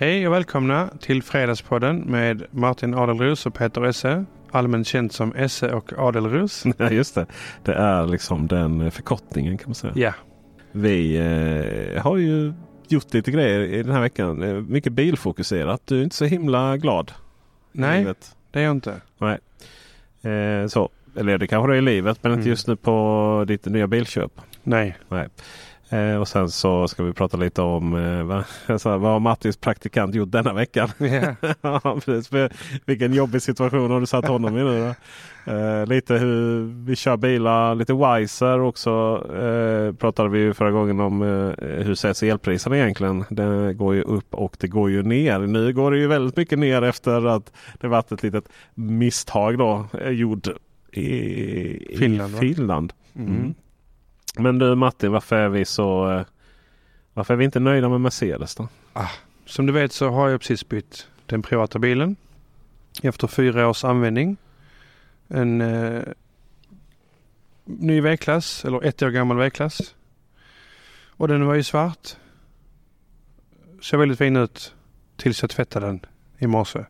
Hej och välkomna till Fredagspodden med Martin Adelros och Peter Esse. Allmänt känt som Esse och Adelros. Ja, just det. Det är liksom den förkortningen kan man säga. Ja. Vi eh, har ju gjort lite grejer i den här veckan. Mycket bilfokuserat. Du är inte så himla glad. Nej, livet. det är jag inte. Nej. Eh, så. Eller det kanske det är i livet men inte Mm. just nu på ditt nya bilköp. Nej. Nej. Eh, och sen så ska vi prata lite om eh, vad, alltså, vad har Mattis praktikant gjort denna veckan. Ja. Ja, precis. För Vilken jobbig situation har du satt honom i nu? Eh, lite hur vi kör bilar, lite Wiser också. Eh, pratade vi ju förra gången om eh, hur sätts elpriserna egentligen. Det går ju upp och det går ju ner. Nu går det ju väldigt mycket ner efter att det varit ett litet misstag då eh, gjord i Finland, i va? Finland. Mm. Mm. Men du Martin, varför är vi så eh, varför är vi inte nöjda med Mercedes då? Ah, som du vet så har jag precis bytt den privata bilen. Efter fyra års användning. En eh, ny V-klass, eller ett år gammal V-klass. Och den var ju svart. Såg väldigt fin ut tills jag tvättade den i morse.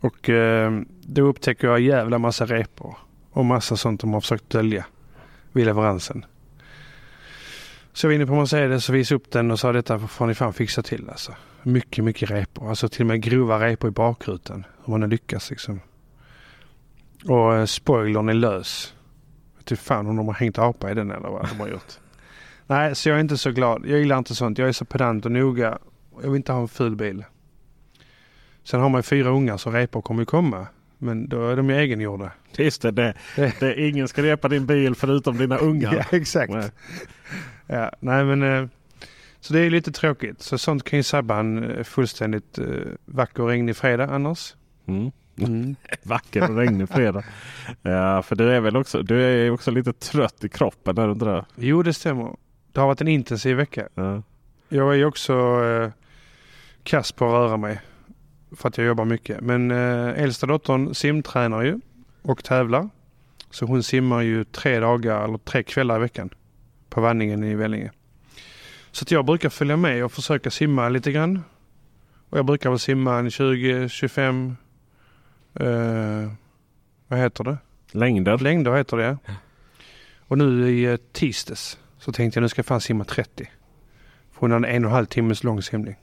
Och eh, då upptäcker jag jävla massa repor och massa sånt de har försökt dölja vid leveransen. Så jag var inne på Mercedes och visade upp den och sa detta får ni fan fixa till alltså. Mycket, mycket repor. Alltså till och med grova repor i bakrutan. Hur man har lyckats liksom. Och eh, spoilern är lös. Vet du fan om de har hängt apa i den eller vad de har gjort. Nej, så jag är inte så glad. Jag gillar inte sånt. Jag är så pedant och noga. Jag vill inte ha en ful bil. Sen har man ju fyra ungar så repor kommer ju komma. Men då är de ju egengjorda. Just det, det, Det- ingen ska repa din bil förutom dina ungar. Ja, exakt. Nej. Ja, nej men eh, så det är lite tråkigt. Så sånt kan ju sabba en eh, fullständigt eh, vacker och regnig fredag annars. Mm. Mm. Vacker och regnig fredag. Ja, för du är väl också, du är också lite trött i kroppen är du inte det? Jo, det stämmer. Det har varit en intensiv vecka. Ja. Jag är ju också eh, kass på att röra mig för att jag jobbar mycket. Men eh, äldsta dottern simtränar ju och tävlar. Så hon simmar ju tre dagar eller tre kvällar i veckan på Vanningen i Vellinge. Så att jag brukar följa med och försöka simma lite grann. Och jag brukar väl simma en 20-25 eh, vad heter det? Längder. Längder heter det. Och nu i eh, tisdags så tänkte jag nu ska jag fan simma 30. För hon hade en och en halv timmes lång simning.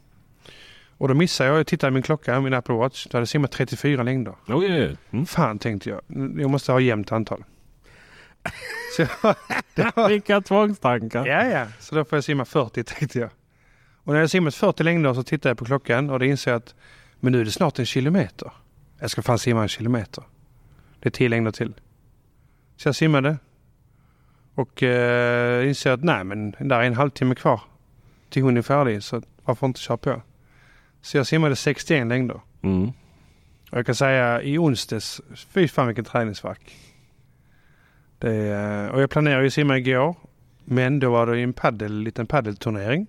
Och då missade jag, jag tittade i min klocka, min Apple Watch. Då hade jag simmat 34 längder. Oj, oj. Mm. Fan tänkte jag, jag måste ha jämnt antal. Så jag, det var, Vilka tvångstankar. ja, ja, så då får jag simma 40 tänkte jag. Och när jag simmat 40 längder så tittade jag på klockan och då inser jag att men nu är det snart en kilometer. Jag ska fan simma en kilometer. Det är 10 längder till. Så jag simmade. Och eh, inser att nej men där är en halvtimme kvar till hon är färdig så varför inte köra på. Så jag simmade 61 längder. Mm. Och jag kan säga i onsdags, fy fan vilken träningsvärk. Är- och jag planerade ju simma igår. Men då var det ju en paddel, liten paddelturnering.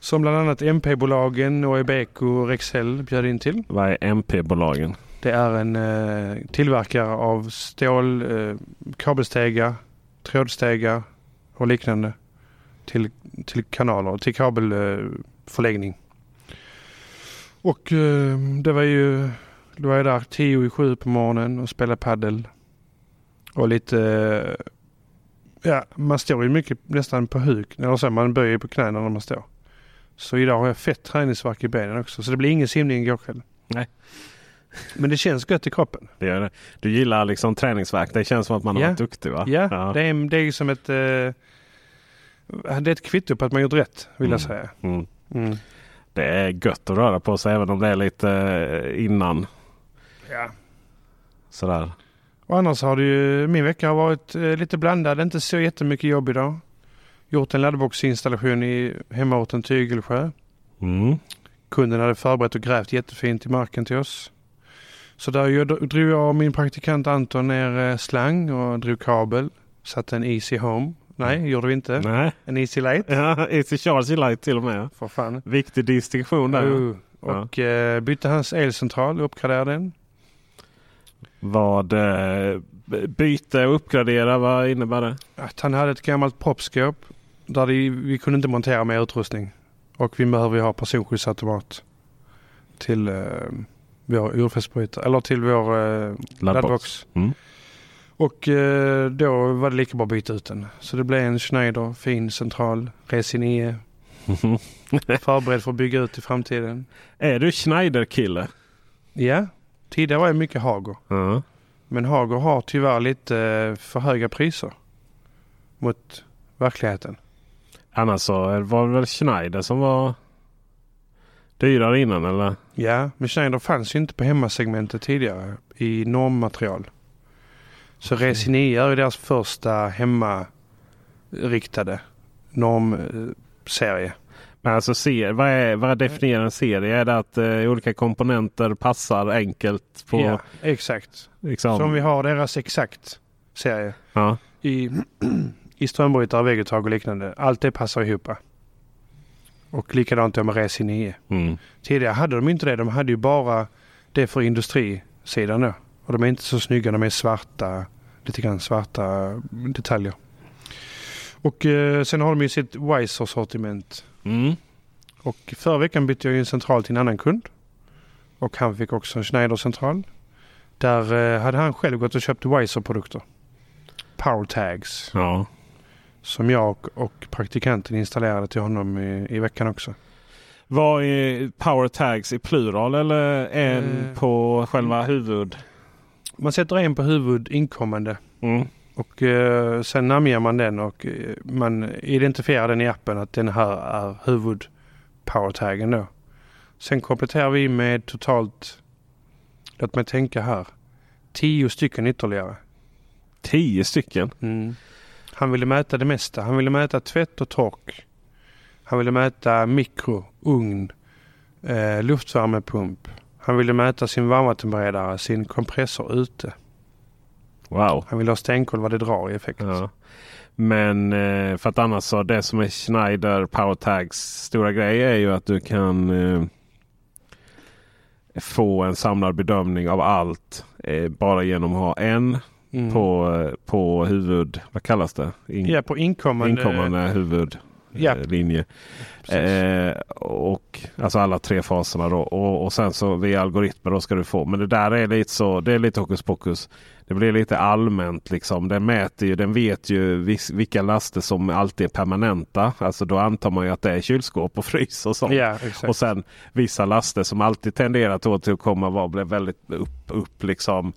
Som bland annat MP-bolagen, Oebeco och Rexel bjöd in till. Vad är MP-bolagen? Det är en eh, tillverkare av stål, eh, kabelstegar, trådstegar och liknande till, till kanaler, till kabelförläggning. Eh, och eh, det var ju, då var jag där tio i sju på morgonen och spelade paddel Och lite, eh, ja man står ju mycket nästan på huk, eller så, man böjer på knäna när man står. Så idag har jag fett träningsvärk i benen också, så det blir ingen simning igår kväll. Nej. Men det känns gött i kroppen. Det gör det. Du gillar liksom träningsverk. Det känns som att man har Ja. varit duktig va? Ja, Det, är, det är som ett, eh, det är ett kvitto på att man gjort rätt, vill jag Mm. säga. Mm. Mm. Det är gött att röra på sig även om det är lite eh, innan. Ja. Sådär. Och annars har det ju, min vecka har varit eh, lite blandad, inte så jättemycket jobb idag. Gjort en laddboxinstallation i hemmaorten Tygelsjö. Mm. Kunden hade förberett och grävt jättefint i marken till oss. Så där drog jag och min praktikant Anton ner eh, slang och drog kabel. Satte en Easy Home. Nej, gjorde vi inte. Nej. En Easy Light. Ja, Easy Charge Light till och med. För fan. Viktig distinktion där. Oh. Och eh, bytte hans elcentral, uppgraderade den. Vad eh, byte och uppgradera, vad innebär det? Att han hade ett gammalt proppskåp där det, vi kunde inte montera mer utrustning. Och vi behöver ju ha personskyddsautomat till eh, vår urfästbrytare, eller till vår eh, laddbox. Mm. Och eh, då var det lika bra att byta ut den. Så det blev en Schneider, fin central, Resi 9. Förberedd för att bygga ut i framtiden. Är du Schneider-kille? Ja, tidigare var jag mycket Hager. Ja. Men Hager har tyvärr lite eh, för höga priser mot verkligheten. Annars så var det väl Schneider som var dyrare innan eller? Ja, men Schneider fanns ju inte på hemmasegmentet tidigare i normmaterial. Så Resi 9 är ju deras första hemmariktade normserie. Alltså ser, vad, är, vad definierar en serie? Är det att eh, olika komponenter passar enkelt på... Ja, exakt. Liksom, Som vi har deras exakt serie ja. i, i strömbrytare, vägguttag och liknande. Allt det passar ihop. Och likadant med Resi 9. Mm. Tidigare hade de inte det. De hade ju bara det för industrisidan då. Och de är inte så snygga. De är svarta, lite grann svarta detaljer. Och eh, sen har de ju sitt Weiser-sortiment. Mm. Och förra veckan bytte jag ju en central till en annan kund. Och han fick också en Schneider-central. Där eh, hade han själv gått och köpt Weiser-produkter. Power tags. Ja. Som jag och, och praktikanten installerade till honom i, i veckan också. Vad är power tags i plural eller en Eh. på själva huvud? Man sätter en på huvud inkommande. Mm. Och eh, sen namnger man den och eh, man identifierar den i appen att den här är huvud powertaggen då. Sen kompletterar vi med totalt, låt mig tänka här, tio stycken ytterligare. Tio stycken? Mm. Han ville mäta det mesta. Han ville mäta tvätt och tork. Han ville mäta mikro, ugn, eh, luftvärmepump. Han ville mäta sin varmvattenberedare, sin kompressor ute. Wow. Han ville ha stenkoll vad det drar i effekt. Ja. Men eh, för att annars så det som är Schneider Power Tags stora grej är ju att du kan eh, få en samlad bedömning av allt eh, bara genom att ha en Mm. på, på huvud, vad kallas det? In, Ja, på inkommande. inkommande huvud. Ja. linje. Eh, och, alltså alla tre faserna då. Och, och sen så via algoritmer då ska du få. Men det där är lite så. Det är lite hokus pokus. Det blir lite allmänt liksom. Den mäter ju, den vet ju vilka laster som alltid är permanenta. Alltså då antar man ju att det är kylskåp och frys och sånt. Ja, exakt. Och sen vissa laster som alltid tenderar till att komma var blir väldigt upp, upp liksom.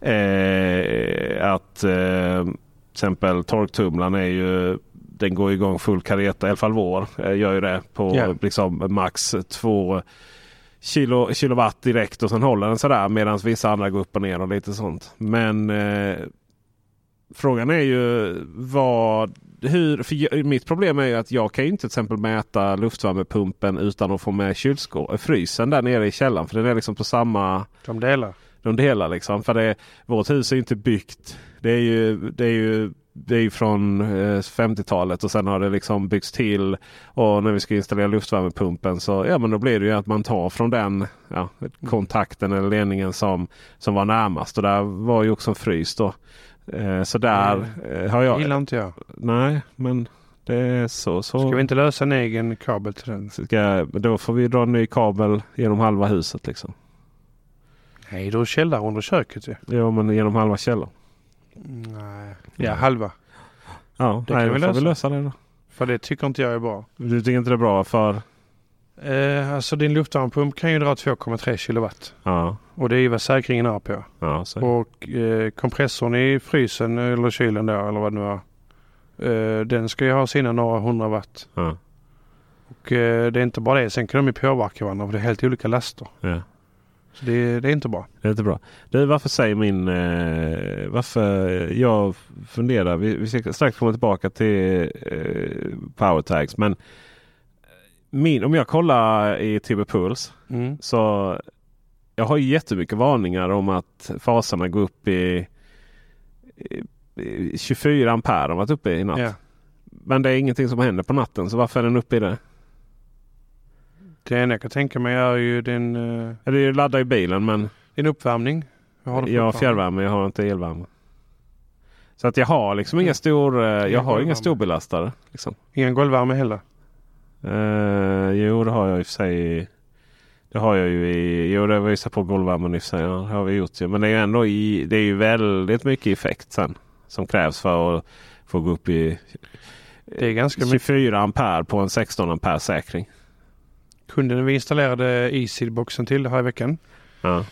Eh, att eh, till exempel torktumlaren är ju den går igång full kareta, i alla fall vår eh, gör ju det på Ja. liksom max 2 kilo, kilowatt direkt och sen håller den sådär medan vissa andra går upp och ner och lite sånt. Men eh, frågan är ju vad hur, för mitt problem är ju att jag kan ju inte till exempel mäta luftvärmepumpen utan att få med kylskåp, frysen där nere i källaren. För den är liksom på samma De delar. de delar liksom. För det, vårt hus är inte byggt. Det är ju, det är ju, det är ju från eh, 50-talet och sen har det liksom byggts till. Och när vi ska installera luftvärmepumpen så ja, men då blir det ju att man tar från den ja, kontakten eller ledningen som, som var närmast. Och där var ju också en frys då. Eh, så där eh, har Det jag... gillar inte jag. Nej, men det är så. så. Ska vi inte lösa en egen kabel till den? Ska, då får vi dra en ny kabel genom halva huset liksom. Nej, då är under köket ju. Ja, men genom halva källaren. Nej. Ja, halva. Ja, Det nej, kan vi får lösa. vi lösa det då. För det tycker inte jag är bra. Du tycker inte det är bra för? Eh, alltså din luftvärmepump kan ju dra 2,3 kilowatt. Ja, Och det är ju vad säkringen är på. ja. Och eh, kompressorn i frysen eller kylen då eller vad det nu var. Eh, den ska ju ha sina några hundra watt. Ja, Och eh, det är inte bara det. Sen kan de ju påverka varandra för det är helt olika laster. ja. Det, det är inte bra. Det är inte bra. Du, varför säger min... Eh, varför jag funderar. Vi, vi ska strax komma tillbaka till eh, power tags. Men min, om jag kollar i TB Puls Mm. så jag har jättemycket varningar om att faserna går upp i, i, i 24 ampere. har varit uppe i natt. Ja. Men det är ingenting som händer på natten. Så varför är den uppe i det? Det enda jag kan tänka mig är ju din, eh, Eller det laddar i bilen men din uppvärmning. Vad har jag har fjärrvärme. Jag har inte elvärme. Så att jag har liksom inga stor, eh, jag har inga storbelastare. Liksom. Ingen golvvärme heller. Eh, jo, det har jag i och för sig. Det har jag ju i... Jo, det visar på golvvärmen i och för sig. Ja, det har vi gjort ju. Men det är ju ändå i... Det är ju väldigt mycket effekt sen. Som krävs för att få gå upp i Det är ganska mycket. 24 ampere på en 16 ampere säkring. Kunden vi installerade Easy-boxen till här i veckan. Ja.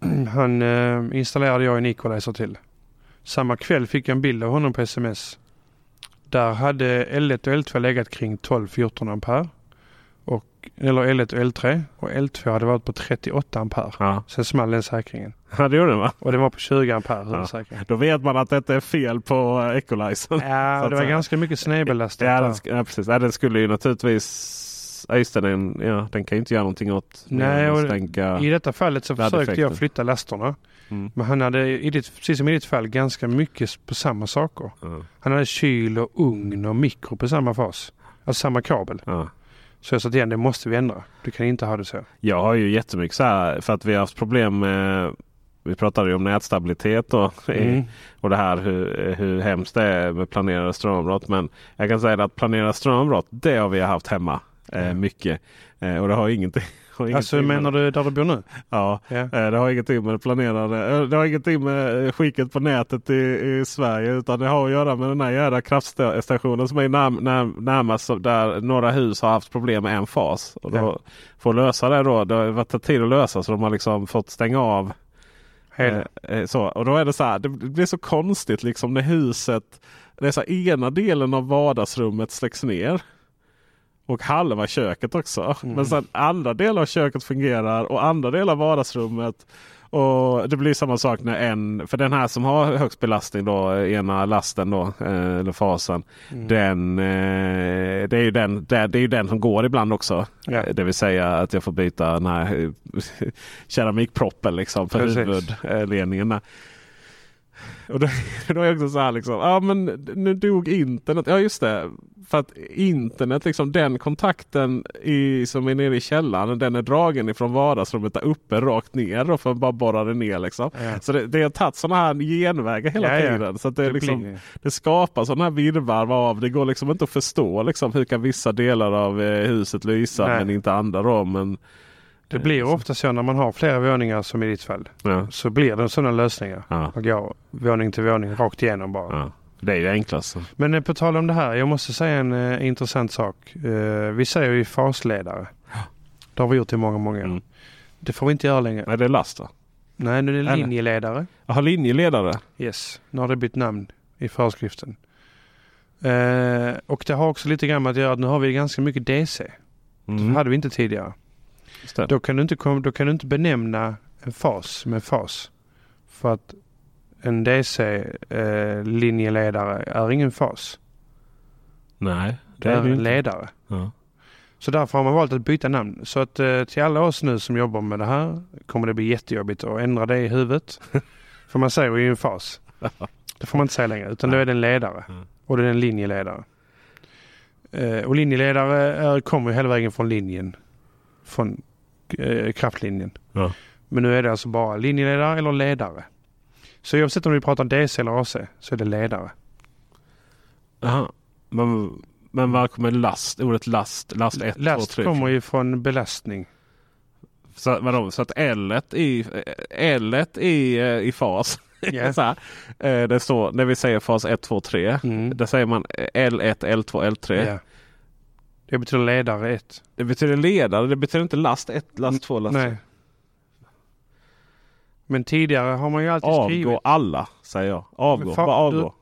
Han eh, installerade jag en equalizer till. Samma kväll fick jag en bild av honom på sms. Där hade L1 och L2 legat kring 12-14 ampere. Och, eller L1 och L3. Och L2 hade varit på 38 ampere. Ja. Sen small den säkringen. ja, det gjorde den va? Och den var på 20 ampere Ja. Då vet man att detta är fel på eh, equalizern. Ja, det var ganska mycket snedbelastat. Ja, den, ja, precis. Ja, den skulle ju naturligtvis... Ja, just det, den, ja, den kan ju inte göra någonting åt Nej, och stänka. I detta fallet så försökte jag flytta lasterna. Mm. Men han hade, i ditt, precis som i ditt fall, ganska mycket på samma saker. Ja, Han hade kyl och ugn och mikro på samma fas. Alltså samma kabel. ja. Så jag sa till honom, det måste vi ändra. Du kan inte ha det så. Jag har ju jättemycket så här för att vi har haft problem med vi pratade ju om nätstabilitet i- Mm. och det här hur, hur hemskt det är med planerade strömavbrott. Men jag kan säga att planerade strömavbrott det har vi haft hemma eh, mycket. Eh, och det har ingenting, har Alltså ingenting menar du där du bor nu? Ja, eh, det har ingenting med planerade. eh, Det har ingenting med eh, skicket på nätet i, i Sverige. Utan det har att göra med den här jävla kraftstationen som är när, när, närmast där några hus har haft problem med en fas. Och då, Ja. För att lösa det då. Det har varit tid att lösa så de har liksom fått stänga av. Eh, så. Och då är det så här. Det blir så konstigt liksom när huset. Det är så här, ena delen av vardagsrummet släcks ner. Och halva köket också. Mm. Men sen andra delar av köket fungerar och andra delar av vardagsrummet. Och det blir samma sak när en, för den här som har högst belastning då, ena lasten då, eh, eller fasen. Mm. Den, eh, det, är ju den, det, är ju den som går ibland också. Ja. Det vill säga att jag får byta den här eh, keramikproppen liksom för Precis. Och då, då är det också så här liksom. Ja men nu dog internet. Ja just det. För att internet liksom den kontakten i, som är nere i källaren. Den är dragen ifrån vardagsrummet där uppe rakt ner. Då för bara borra det ner liksom. Ja. Så det, det har tagit sådana här genvägar hela Ja, ja. tiden. Så att det, Det liksom, det skapar sådana här virrvarr av. Det går liksom inte att förstå liksom, hur kan vissa delar av eh, huset lysa Nej. men inte andra. Då, men, Det blir ofta så när man har flera våningar som i ditt fall. ja, Så blir det sådana lösningar. ja, Man går våning till våning rakt igenom bara. ja. Det är ju enklast. Men eh, på tal om det här. Jag måste säga en eh, intressant sak. Eh, vi säger ju fasledare. Det har vi gjort i många, många år. Mm. Det får vi inte göra längre. Nej, det är last va? Nej, nu är det linjeledare. Jaha, linjeledare. Yes, nu har det bytt namn i föreskriften. Eh, och det har också lite grann med att göra att nu har vi ganska mycket DC. Det Mm. hade vi inte tidigare. Det. Då kan, du inte då kan du inte benämna en fas med fas. För att en DC-linjeledare är ingen fas. Nej, Det är det en ledare. Ja. Så därför har man valt att byta namn. Så att eh, till alla oss nu som jobbar med det här kommer det bli jättejobbigt att ändra det i huvudet. För man säger ju en fas. Det får man inte säga längre utan då är det en ledare. Och det är en linjeledare. Eh, och linjeledare är, kommer ju hela vägen från linjen. Från eh, kraftlinjen. Ja. Men nu är det alltså bara linjeledare eller ledare. Så oavsett om vi pratar DC eller AC så är det ledare. Jaha. Men, men var kommer last? Ordet last? Last 1, 2, Last 3. kommer ju från belastning. Så, vadå, så att L i, L i, eh, i fas. Ja. så här, eh, det står när vi säger fas 1, 2, 3. Mm. Där säger man L1, L2, L3. Ja. Det betyder ledare 1. Det betyder ledare. Det betyder inte last 1, last 2, last 3. Nej. Men tidigare har man ju alltid Avgå skrivit. alla säger jag. Avgå. Bara avgå.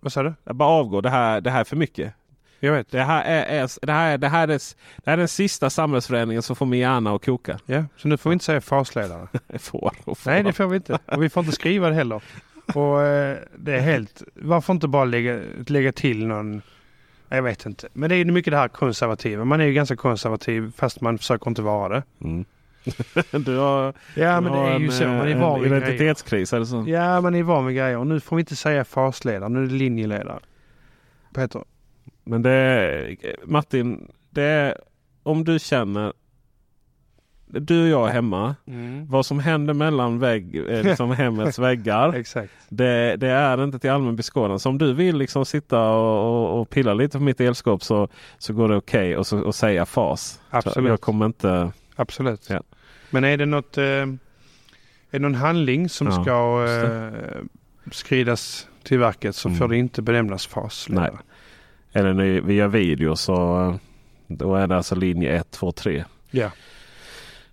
Vad sa du? Bara avgå. Det här, det här är för mycket. Jag vet. Det här är, är, det här, är- det här är, det här är den sista samhällsförändringen som får min hjärna att koka. Ja, så nu får vi inte säga fasledare. Får och får. Nej, det får vi inte. Och vi får inte skriva det heller. Och eh, det är helt... Varför inte bara lägga, lägga till någon... Jag vet inte. Men det är ju mycket det här konservativa. Man är ju ganska konservativ fast man försöker inte vara det. Mm. du har, Ja, du men det har är ju en, så. Man är eh, van grejer. identitetskris eller så. Ja, man är van vid grejer. Och nu får vi inte säga fasledare. Nu är det linjeledare. Peter. Men det är, Martin, det är, om du känner du och jag är hemma. Mm. Vad som händer mellan vägg, eh, liksom hemmets väggar. Det, det är inte till allmän beskådan. Så om du vill liksom sitta och, och, och pilla lite på mitt elskåp så, så går det okej okay och, och säga fas. Absolut. Jag kommer inte... Absolut. Ja. Men är det något, eh, är det någon handling som Ja, ska eh, skridas till verket så Mm. får det inte benämnas fas. Nej. Eller när vi gör video så då är det alltså linje 1, 2, 3. Ja.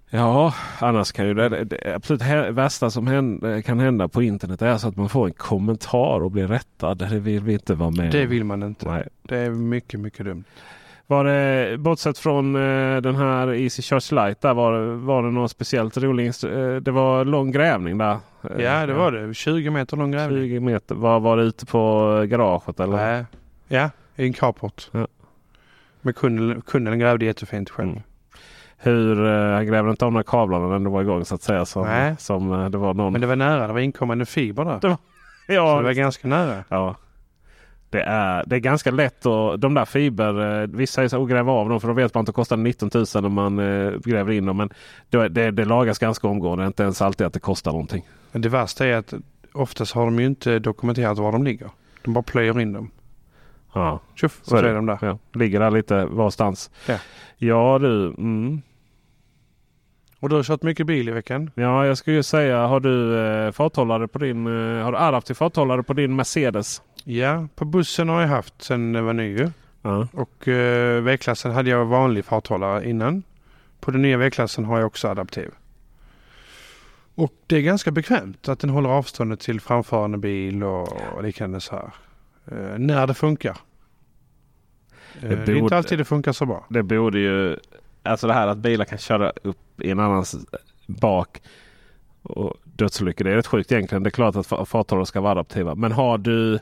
Ja, annars kan ju det, det, absolut värsta som händer, kan hända på internet är så att man får en kommentar och blir rättad. Det vill vi inte vara med Det vill man inte. Nej. Det är mycket, mycket dumt. Var det, bortsett från eh, den här Easy Church Light, där var, var det något speciellt roligt? Eh, det var lång grävning där. Eh, Ja, det var det. 20 meter lång grävning. 20 meter. Var, var det ute på eh, garaget eller? Nej. Ja, i en carport. Ja. Men kunden, kunden grävde jättefint själv. Mm. Hur, eh, han grävde inte om de här kablarna när det var igång så att säga. Som, Nej. som eh, det var någon. Men det var nära. Det var inkommande fiber där. Det var- Så ja, det var ganska nära. ja. Det är, det är ganska lätt att de där fiber, eh, vissa säger så "Åh, gräva av dem för då vet man att det kostar 19 000 när man eh, gräver in dem. Men det, det, det lagas ganska omgående. Inte ens alltid att det kostar någonting. Men det värsta är att oftast har de ju inte dokumenterat var de ligger. De bara plöjer in dem. Ja, Tjuff, Så så, är det. de där. ja. Ligger där lite varstans. Ja. ja du. Mm. Och du har kört mycket bil i veckan? Ja, jag skulle ju säga, har du eh, farthållare på din, eh, har du adaptiv farthållare på din Mercedes? Ja, på bussen har jag haft sen det var ny ju. Ja. Och eh, V-klassen hade jag vanlig farthållare innan. På den nya V-klassen har jag också adaptiv. Och det är ganska bekvämt att den håller avståndet till framförande bil och liknande så här. Eh, när det funkar. Eh, det, är borde- inte alltid det funkar så bra. Det borde ju, alltså det här att bilar kan köra upp i en annans bak och dödsolyckor. Det är rätt sjukt egentligen. Det är klart att fa- farthållare ska vara adaptiva. Men har du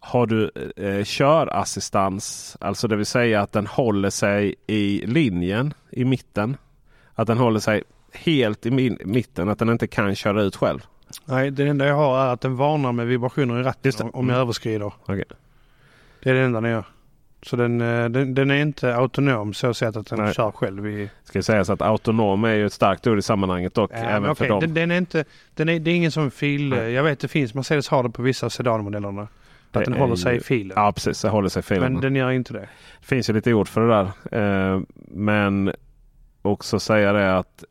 har du eh, körassistans, alltså det vill säga att den håller sig i linjen i mitten. Att den håller sig helt i min, mitten, att den inte kan köra ut själv. Nej, det enda jag har är att den varnar med vibrationer i ratten om jag Mm. överskrider. Okej. Det är det enda den gör. Så den, eh, den, den är inte autonom så sett att den Nej. kör själv i... Ska sägas att autonom är ju ett starkt ord i sammanhanget dock. Ja, även men för dem. den, den är inte, den är, det är ingen som fil... Nej. Jag vet det finns, Mercedes har det på vissa sedanmodellerna. Att Det den håller sig ju- i filen. Ja precis, det håller sig i filen. men den gör inte det. Det finns ju lite ord för det där. Eh, men också säga det att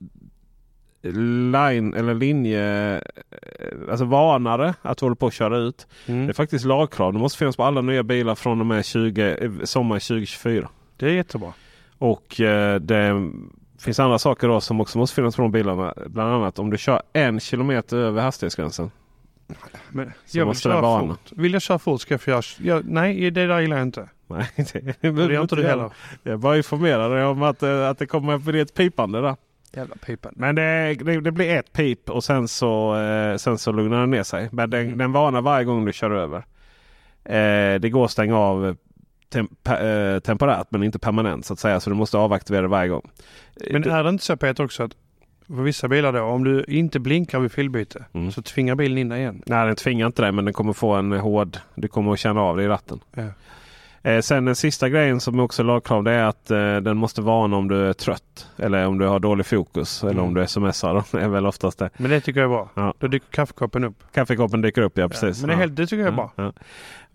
line eller linje, eh, alltså varnare att du håller på att köra ut. Mm. Det är faktiskt lagkrav. Det måste finnas på alla nya bilar från och med 20, eh, sommaren 2024. Det är jättebra. Och eh, det finns andra saker då som också måste finnas på de bilarna. Bland annat om du kör en kilometer över hastighetsgränsen. Men jag vill köra varna. fort. Vill jag köra fort ska jag få göra... Jag, nej, det där gillar jag inte. Nej, det, det gör inte du heller. Jag bara informerar dig om att, eh, att det kommer att bli ett pipande där. Jävla pipen. Men det, det, det blir ett pip och sen så, eh, sen så lugnar den ner sig. Men den, Mm. den varnar varje gång du kör över. Eh, det går att stänga av tem, pe, eh, temporärt men inte permanent så att säga. Så du måste avaktivera det varje gång. Men är det inte så Peter också att för vissa bilar då, om du inte blinkar vid filbyte Mm. så tvingar bilen in dig igen. nej, den tvingar inte dig men den kommer få en hård... Du kommer att känna av det i ratten. Ja. Eh, sen den sista grejen som också är lagkrav det är att eh, den måste varna om du är trött. Eller om du har dålig fokus. Eller Mm. om du smsar. Det är väl oftast det. Men det tycker jag är bra. Ja. Då dyker kaffekoppen upp. Kaffekoppen dyker upp ja precis. Men det, Ja. det tycker jag är bra.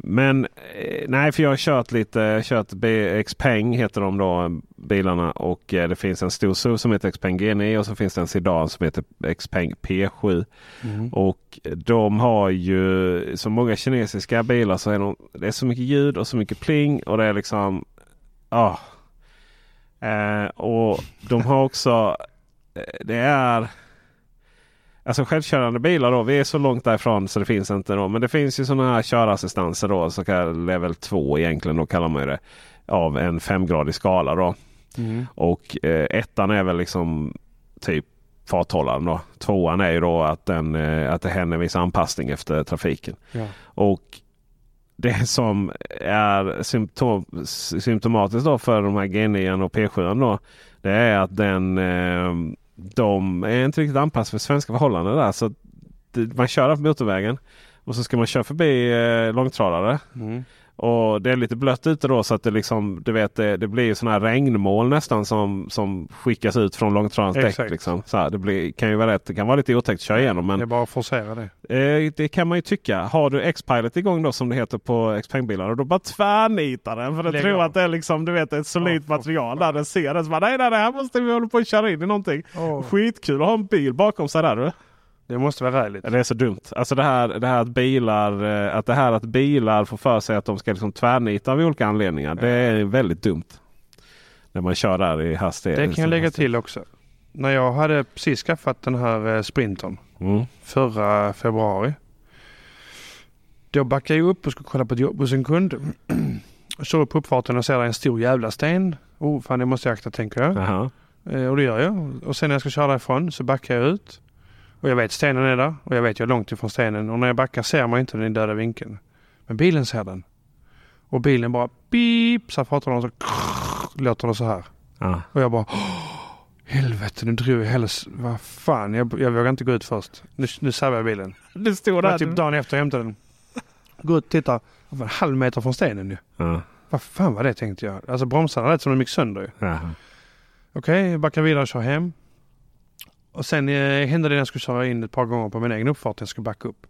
Men eh, nej, för jag har kört lite. Jag har kört Xpeng heter de då bilarna och eh, det finns en stor SUV som heter Xpeng G9 och så finns det en sedan som heter Xpeng P7. Mm. Och de har ju som många kinesiska bilar så är de, det är så mycket ljud och så mycket pling och det är liksom ja. Eh, och de har också eh, det är Alltså självkörande bilar då. Vi är så långt därifrån så det finns inte då. Men det finns ju sådana här körassistanser då. Så kallad level 2 egentligen då kallar man det. Av en femgradig skala då. Mm. Och eh, ettan är väl liksom typ farthållaren då. Tvåan är ju då att, den, eh, att det händer viss anpassning efter trafiken. Ja. Och det som är symptom, symptomatiskt då för de här G9 och P7 då. Det är att den, eh, de är inte riktigt anpassade för svenska förhållanden där. Så man kör på motorvägen och så ska man köra förbi eh, långtradare. Mm. Och det är lite blött ute då så att det liksom, du vet, det, det blir sådana här regnmål nästan som, som skickas ut från långtradarens däck. Liksom. Så här, det blir, kan ju vara rätt, det kan vara lite otäckt att köra igenom. Men Det är bara att forcera det. Eh, det kan man ju tycka. Har du X-Pilot igång då som det heter på Xpeng-bilar. Då bara tvärnitar den. För den Lägg tror av. att det är liksom, du vet, ett solidt för material. Där den ser det. Så bara, nej, nej, nej, här måste vi hålla på att köra in i någonting. Åh, Skitkul att ha en bil bakom sig där. Du. Det måste vara räligt. Det är så dumt. Alltså det här, det här att bilar eh, att det här att bilar får för sig att de ska liksom tvärnita av olika anledningar. Det är väldigt dumt. När man kör där i hastighet. Det kan jag lägga till också. När jag hade precis skaffat den här eh, Sprintern Mm. förra februari. Då backade jag upp och skulle kolla på ett jobb hos en kund. Står upp på uppfarten och ser där en stor jävla sten. Oh fan det måste jag akta tänker jag. Jaha. Eh, och det gör jag. Och sen när jag ska köra därifrån så backar jag ut. Och jag vet stenen är där och jag vet jag är långt ifrån stenen. Och när jag backar ser man inte den i döda vinkeln. Men bilen ser den. Och bilen bara beep så pratar de så låter det så här. Ja. Och jag bara "Åh, Helvete nu drog jag hela... Vad fan jag, jag vågar inte gå ut först. Nu, nu servar jag bilen. Det stod där. typ dagen efter jag hämtade den. Gå ut och titta. Det var en halv meter från stenen ju. Ja. Vad fan var det tänkte jag. Alltså bromsarna lät som de gick sönder ju. Jaha. Okej, jag backar vidare och kör hem. Och sen eh, hände det när jag skulle köra in ett par gånger på min egen uppfart jag skulle backa upp.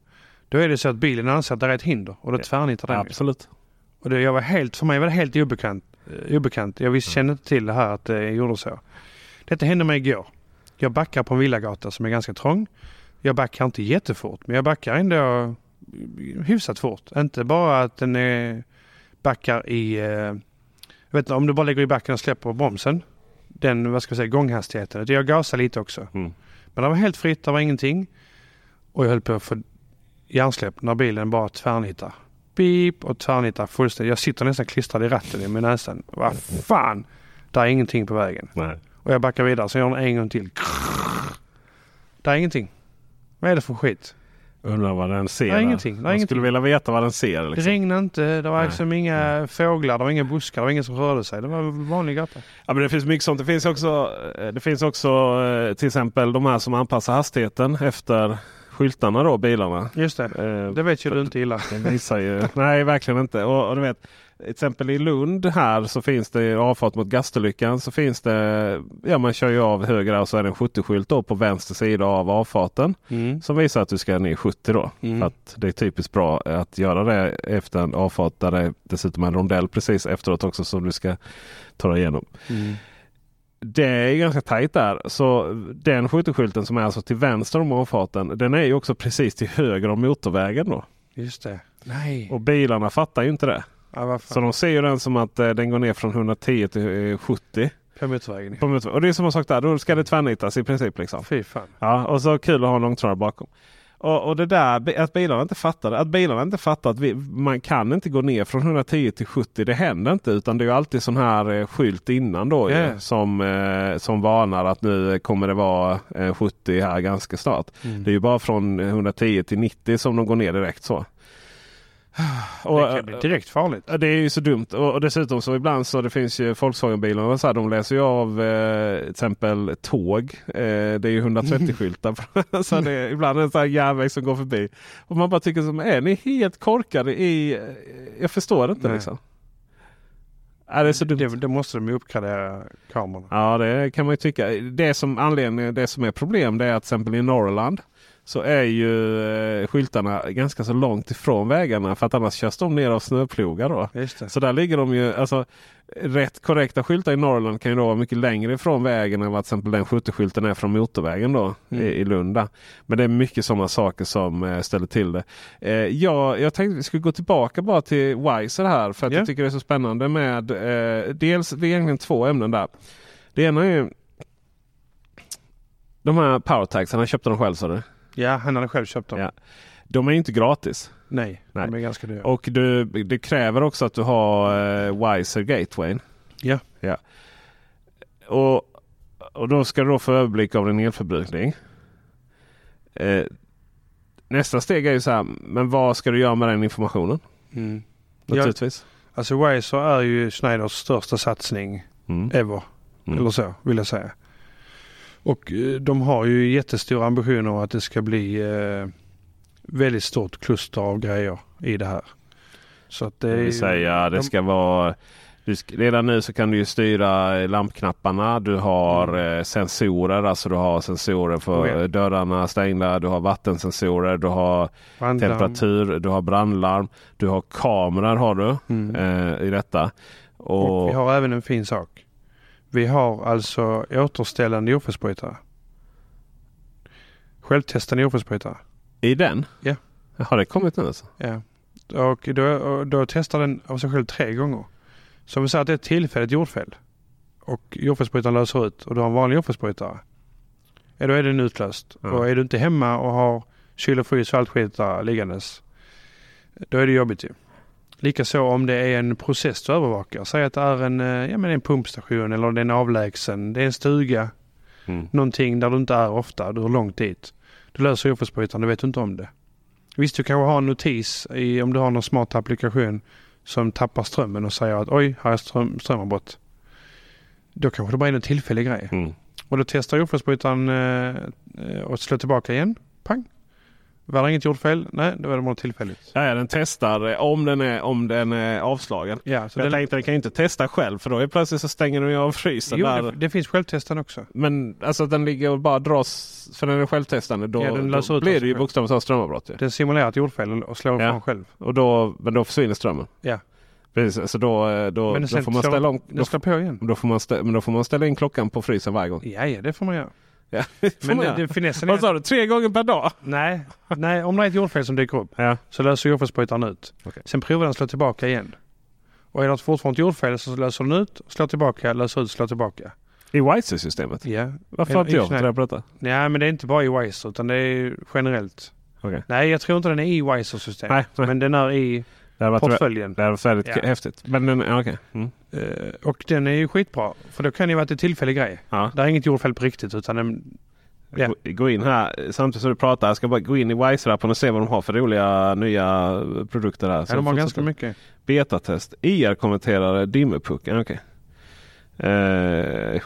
Då är det så att bilen anser att det är ett hinder och då tvärnitar den. Absolut. Och det, jag var helt, för mig var det helt obekant. eh, obekant. Jag visste, kände inte till det här att det gjorde så. Detta hände mig igår. Jag backar på en villagata som är ganska trång. Jag backar inte jättefort men jag backar ändå hyfsat fort. Inte bara att den är backar i... Eh, jag vet inte, om du bara lägger i backen och släpper bromsen. Den, vad ska jag säga, gånghastigheten. Jag gasar lite också. Mm. Men det var helt fritt, det var ingenting. Och jag höll på att få hjärnsläpp när bilen bara tvärnitar. Beep och tvärnitar fullständigt. Jag sitter nästan klistrad i ratten i med näsan. Vad fan! Det är ingenting på vägen. Nej. Och jag backar vidare så jag gör den en gång till. Det är ingenting. Vad är det för skit? Undrar vad den ser. Det där. ingenting, det är Man ingenting. skulle vilja veta vad den ser. Det Liksom. regnade inte, det var Nej. liksom inga fåglar, det var inga buskar, det var ingen som rörde sig. Det var vanlig gata. Ja, men det finns mycket sånt. Det finns också, eh, det finns också eh, till exempel de här som anpassar hastigheten efter skyltarna då, bilarna. Just det. Eh, Det vet ju du inte gillar. Det visar ju. Nej, verkligen inte. Och, och du vet, till exempel i Lund här så finns det avfart mot Gastolyckan så finns det. Ja, man kör ju av höger och så är det en 70-skylt då på vänster sida av avfarten. Mm. Som visar att du ska ner 70 då. Mm. För att det är typiskt bra att göra det efter en avfart där det dessutom är en rondell precis efteråt också som du ska ta dig igenom. Mm. Det är ganska tajt där. Så den 70-skylten som är alltså till vänster om avfarten. Den är ju också precis till höger om motorvägen då. Just det. Nej. Och bilarna fattar ju inte det. Ja, Så de ser ju den som att eh, den går ner från 110 till eh, 70. På motorvägen. På motorvägen. Och det är samma sak där. Då ska det tvärnitas i princip. Liksom. Fy fan. Ja, och så kul att ha en långtradare bakom. Och, och det där att bilarna inte fattar. Att bilarna inte fattar att vi, man kan inte gå ner från 110 till 70. Det händer inte utan det är alltid sån här eh, skylt innan då ju, Ja. som, eh, som varnar att nu kommer det vara eh, 70 här ganska snart. Mm. Det är ju bara från 110 till 90 som de går ner direkt så. Och, det kan bli direkt farligt. Det är ju så dumt. Och, dessutom så ibland så det finns ju Volkswagen-bilar och så här, de läser ju av eh, till exempel tåg. Eh, det är ju 130-skyltar. så det är ibland en sån här järnväg som går förbi. Och man bara tycker som är ni helt korkade i... eh, Jag förstår inte Nej. liksom. Ja, det är så dumt. Det, det måste de ju uppgradera kamerorna. Ja det kan man ju tycka. Det som anledningen, det som är problem det är att till exempel i Norrland så är ju eh, skyltarna ganska så långt ifrån vägarna för att annars körs de ner av snöplogar då. Så där ligger de ju, alltså rätt korrekta skyltar i Norrland kan ju då vara mycket längre ifrån vägen än vad till exempel den 70-skylten är från motorvägen då Mm. i, i Lund. där. Men det är mycket sådana saker som eh, ställer till det. Eh, ja, jag tänkte vi skulle gå tillbaka bara till Wiser här för att Ja. jag tycker det är så spännande med eh, dels, det är egentligen två ämnen där. Det ena är ju de här powertags, han köpte dem själv sa du? Ja, han hade själv köpt dem. Ja. De är inte gratis. Nej, Nej. de är ganska dyra. Och du, det kräver också att du har eh, Wiser Gatewayn. Ja. ja. Och, och då ska du då få överblick av din elförbrukning. Eh, nästa steg är ju så här, men vad ska du göra med den informationen? Mm. Ja, Naturligtvis. alltså Wiser är ju Schneiders största satsning Mm. ever. Mm. Eller så vill jag säga. Och eh, de har ju jättestora ambitioner att det ska bli eh, väldigt stort kluster av grejer i det här. Så att det, Det vill säga det de- ska vara du Redan nu så kan du ju styra lampknapparna. Du har Mm. eh, sensorer. Alltså du har sensorer för Oh ja. eh, dörrarna stängda. Du har vattensensorer. Du har brandlarm. temperatur. Du har brandlarm. Du har kameror har du Mm. eh, i detta. Och, Och vi har även en fin sak. Vi har alltså återställande jordfelsbrytare. Självtestande jordfelsbrytare. I den? Ja. Har det kommit nu alltså? Ja. Och då, och då testar den av sig själv tre gånger. Så om vi säger att det är ett tillfälligt jordfel och jordfelsbrytaren löser ut och du har en vanlig jordfelsbrytare. Ja, då är den utlöst. Ja. Och är du inte hemma och har kyl och frys och allt skit där liggandes. Då är det jobbigt ju. Likaså om det är en process du övervakar. Säg att det är en, eh, ja, men en pumpstation eller det är en avlägsen. Det är en stuga. Mm. Någonting där du inte är ofta. Du har långt dit. Du löser jordfelsbrytaren. Du vet inte om det. Visst, du kanske har en notis i, om du har någon smart applikation som tappar strömmen och säger att oj, här är ström, strömavbrott. Då kanske det bara är en tillfällig grej. Mm. Och då testar jordfelsbrytaren eh, eh, och slår tillbaka igen. Pang! Var det inget jordfel? Nej, då är det bara tillfälligt. Ja, ja, den testar eh, om den är, om den är avslagen. Ja, så jag den, tänkte den kan ju inte testa själv för då är plötsligt så stänger den ju av frysen. jo, där. det, det finns självtestande också. Men alltså den ligger och bara dras för den är självtestande. Då, Ja, den då ut blir av det ju bokstavligt talat strömavbrott. ju. Den simulerar ett jordfel och slår Ja. ifrån själv. Och då, men då försvinner strömmen. Ja. Precis, så då, eh, då, då får man ställa om, då, på igen. då får man ställa, men då får man ställa in klockan på frysen varje gång. Ja, ja, det får man göra. Ja, Men det, det, finessen är... Vad sa du? Tre gånger per dag? Nej, nej, om det är ett jordfel som dyker upp Ja. så löser jordfelsbrytaren ut. Okej. Sen provar den att slå tillbaka igen. Och är det fortfarande ett jordfel så löser den ut, slår tillbaka, löser ut, slår tillbaka. I Wiser-systemet? Ja. Varför har inte jag fått reda på detta? Nej, men det är inte bara i Wiser utan det är generellt. Okej. Nej, jag tror inte den är i Wiser-systemet. Men den är i Det portföljen. det hade varit väldigt Ja. häftigt. Men ja, okej. Mm. Eh, och den är ju skitbra. För då kan det ju vara ett tillfällig grej. Ja. Det är inget jordfel på riktigt utan den, Ja. Gå- in här samtidigt som du pratar. Jag ska bara gå in i Wiser-appen och se vad de har för roliga nya produkter här. ja, de har ganska mycket. Betatest. IR-kommenterare dimmerpuck. Okej. Eh,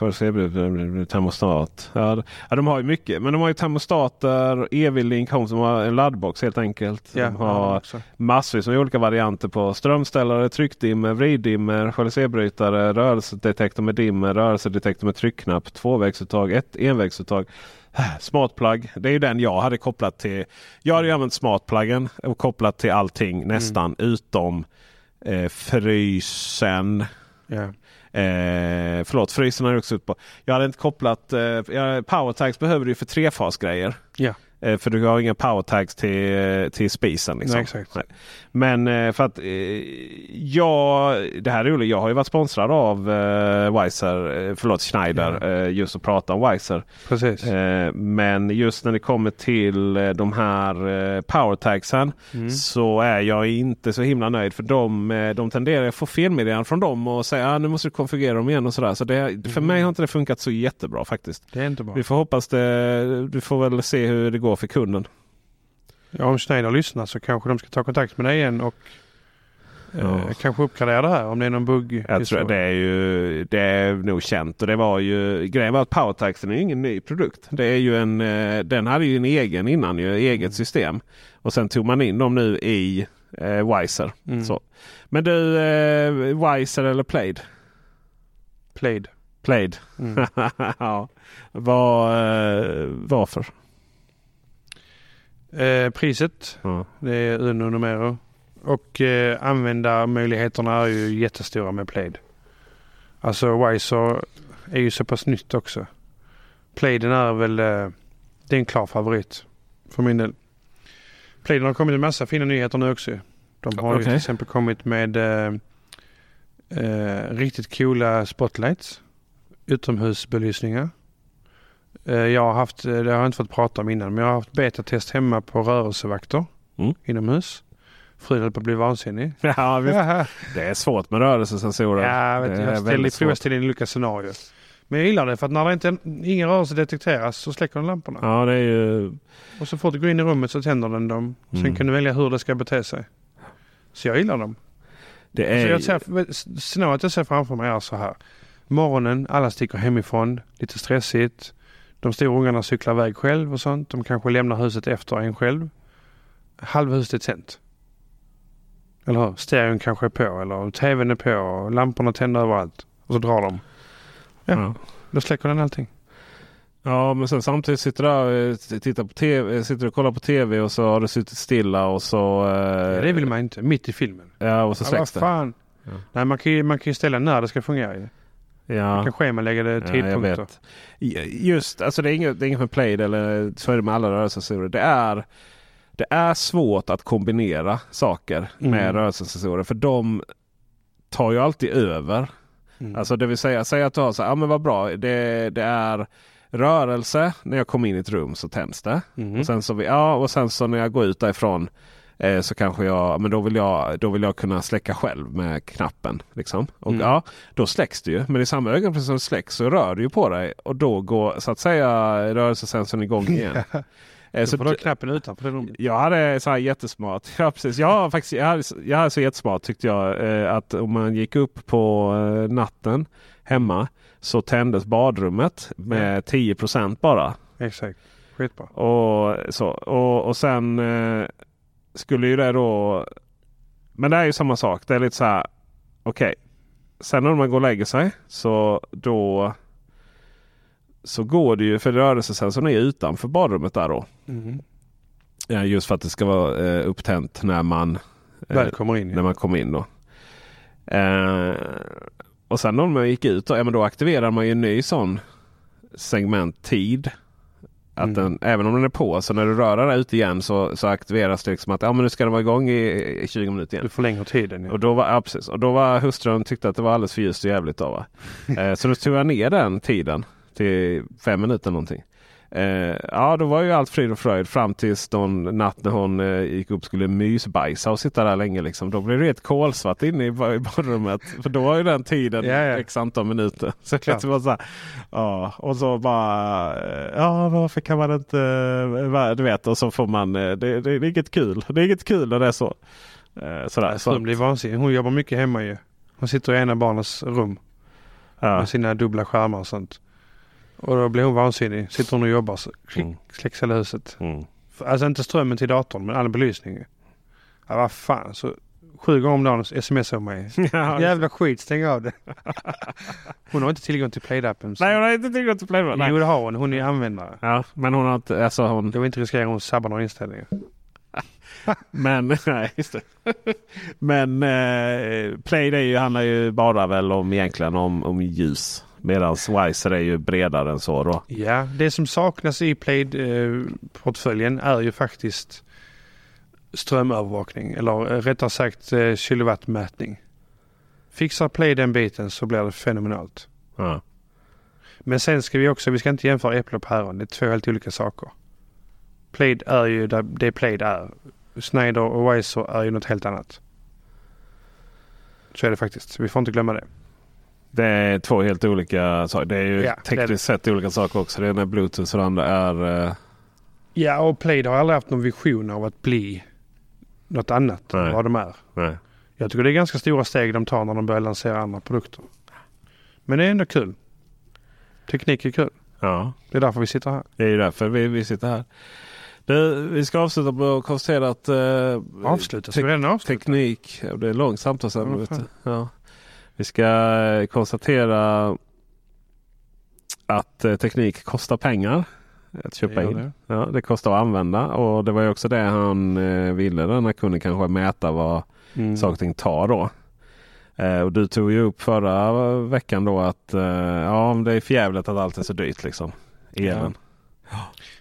termostat. Ja, ja, de har ju mycket. Men de har ju termostater, EV-link Home som har en laddbox helt enkelt. Ja, de ja, har också. massvis med olika varianter på strömställare, tryckdimmer, vriddimmer, jalusébrytare, rörelsedetektor med dimmer, rörelsedetektor med tryckknapp, tvåvägsuttag, ett envägsuttag. Smart plug. Det är ju den jag hade kopplat till. Jag hade ju använt smartpluggen och kopplat till allting nästan utom eh, frysen. Ja. Eh, förlåt, frysen har jag också ut på. Jag hade inte kopplat. Eh, powertags behöver du ju för trefasgrejer. Ja. Eh, för du har inga powertags till, till spisen. Liksom. Nej, exakt. Men eh, för att eh, jag, det här är roligt. Jag har ju varit sponsrad av eh, Weiser, eh, förlåt Schneider, eh, just att prata om Weiser. Precis. Eh, men just när det kommer till eh, de här eh, powertagsen Mm. så är jag inte så himla nöjd. För de, eh, de tenderar att få felmeddelanden från dem och säga att ah, nu måste du konfigurera dem igen och sådär. Så det, för Mm. mig har inte det funkat så jättebra faktiskt. Det är inte bra. Vi får hoppas det. Du får väl se hur det går för kunden. Ja, om Schneider lyssnar så kanske de ska ta kontakt med dig igen och eh, Ja. kanske uppgradera det här om det är någon bugg. Jag tror det är ju det är nog känt och det var ju grejen var att powertaxen är ingen ny produkt. Det är ju en, eh, den hade ju en egen innan ju, eget system. Och sen tog man in dem nu i eh, Wiser. Mm. Så. Men du, eh, Wiser eller Played? Played. Played. Mm. ja. Var, eh, varför? Eh, priset, Ja. det är Uno Numero. Och eh, användarmöjligheterna är ju jättestora med Played. Alltså Wiser är ju så pass nytt också. Playden är väl eh, det är en klar favorit för min del. Playden har kommit en massa fina nyheter nu också. De har ju Okej. till exempel kommit med eh, eh, riktigt coola spotlights. Utomhusbelysningar. Eh, jag har haft, eh, det har jag inte fått prata om innan, men jag har haft betatest hemma på rörelsevakter Mm. inomhus. Frun höll på att bli vansinnig. Ja. Ja, det är svårt med rörelsesensorer. jag, vet, Det är jag prova svårt. ställa in olika scenarier. Men jag gillar det för att när det inte, ingen rörelse detekteras så släcker den lamporna. Ja, det är ju... Och så fort du går in i rummet så tänder den dem. Sen Mm. kan du välja hur det ska bete sig. Så jag gillar dem. Det Så är, jag ser, scenariot jag ser framför mig är så här. Morgonen, alla sticker hemifrån. Lite stressigt. De stora ungarna cyklar iväg själv och sånt. De kanske lämnar huset efter en själv. Halva huset är tänt. Eller hur? Stereon kanske är på eller tvn är på och lamporna tänder överallt. Och så drar de. Ja. Ja. Då släcker den allting. Ja men sen samtidigt sitter du där, eh, tittar på TV, eh, sitter du och kollar på TV och så har du suttit stilla och så... eh, Ja, det vill man inte. Mitt i filmen. Ja och så Ja, släcks det. fan. Ja. Nej, man kan, ju, man kan ju ställa när det ska fungera. Ju. Man Ja. kan schemalägga det Ja, tidpunkter. vet. Just, alltså det är inget, det är inget med Plaid eller så är det med alla rörelsesensorer. Det är, det är svårt att kombinera saker med Mm. rörelsesensorer. För de tar ju alltid över. Mm. Alltså det vill säga, säg att du har så här, ja men vad bra. Det, det är rörelse. När jag kommer in i ett rum så tänds det. Mm. Och sen så, vi- ja, och sen så när jag går ut därifrån eh, så kanske jag, men då vill jag, då vill jag kunna släcka själv med knappen. Liksom. Och Mm. ja, då släcks det ju. Men i samma ögonblick som det släcks så rör du ju på dig. Och då går så att säga rörelsesensorn igång igen. Eh, så får du knappen utanför det rummet. jag hade så här jättesmart. Ja, precis. Jag, faktiskt, jag, hade, jag hade så jättesmart tyckte jag. Eh, att om man gick upp på eh, natten hemma så tändes badrummet med 10% bara. Exakt. Skitbra. Och, så, och, och sen skulle ju det då... Men det är ju samma sak. Det är lite så här. Okej. Sen när man går och lägger sig så då så går det ju för rörelsesensorn är utanför badrummet där då. Mm. Ja, just för att det ska vara eh, upptänt när man, eh, kommer in. när Ja. man kommer in. Då. Eh, och sen när man gick ut då, ja, men då aktiverar man ju en ny sån segment tid. Att Mm. den, även om den är på så när du rör dig ut igen så, så aktiveras det liksom att ja, men nu ska den vara igång i, i 20 minuter igen. Du förlänger tiden. Ja. Och då var, ja, precis. Och då var hustrun tyckte att det var alldeles för ljust och jävligt. Då, va? eh, så då tog jag ner den tiden till fem minuter någonting. Eh, ja, då var ju allt frid och fröjd fram tills någon natt när hon eh, gick upp skulle mysbajsa och sitta där länge. Liksom. Då blev det helt kolsvart inne i, i badrummet. För då var ju den tiden Ja, ja. x antal minuter. Så det var så här, ja, och så bara, eh, ja varför kan man inte, eh, du vet, och så får man, eh, det, det, det är inget kul. Det är inget kul när det är så. Eh, sådär. Så, Frun blir vansinnig. Hon jobbar mycket hemma ju. Hon sitter i ena barnens rum ja. med sina dubbla skärmar och sånt. Och då blir hon vansinnig. Sitter hon och jobbar så Mm. släcks hela huset. Mm. Alltså inte strömmen till datorn men all belysning. Ja vad fan. Så sju gånger om dagen smsar hon mig. Ja, Jävla skit, stäng av det. Hon har inte tillgång till Play-appen. så- Nej, hon har inte tillgång till Playboy. Jo det har hon. Hon är användare. Ja, men hon har inte, alltså hon, Jag vill inte riskera att hon sabbar några inställningar. men, nej, just det. Men eh, Play det ju, handlar ju bara väl om egentligen om, om ljus. Medan Wiser är ju bredare än så då. Ja, det som saknas i Plaid-portföljen är ju faktiskt strömövervakning eller eh, rättare sagt eh, kilowattmätning. Fixar Play den biten så blir det fenomenalt. Ja. Men sen ska vi också, vi ska inte jämföra äpple och päron. Det är två helt olika saker. Plaid är ju det Plaid är. Snyder och Wiser är ju något helt annat. Så är det faktiskt. Vi får inte glömma det. Det är två helt olika saker. Det är ju Ja, det tekniskt sett olika saker också. Det ena är Bluetooth och det andra är... Eh, Ja, och Plaid har aldrig haft någon vision av att bli något annat än Nej. vad de är. nej. Jag tycker det är ganska stora steg de tar när de börjar lansera andra produkter. Men det är ändå kul. Teknik är kul. Ja, Det är därför vi sitter här. det är därför vi, vi sitter här. Det, vi ska avsluta med att konstatera att eh, Avsluta. Ska vi redan avsluta? teknik, ja, det är långt samtal sen. Ja, Vi ska eh, konstatera att eh, teknik kostar pengar. Att köpa in. det. Ja, det kostar att använda och det var ju också det han eh, ville. Den här kunden kanske mäta vad Mm. saker och ting tar då. Eh, och du tog ju upp förra veckan då att eh, ja, det är förjävligt att allt är så dyrt liksom. Elen.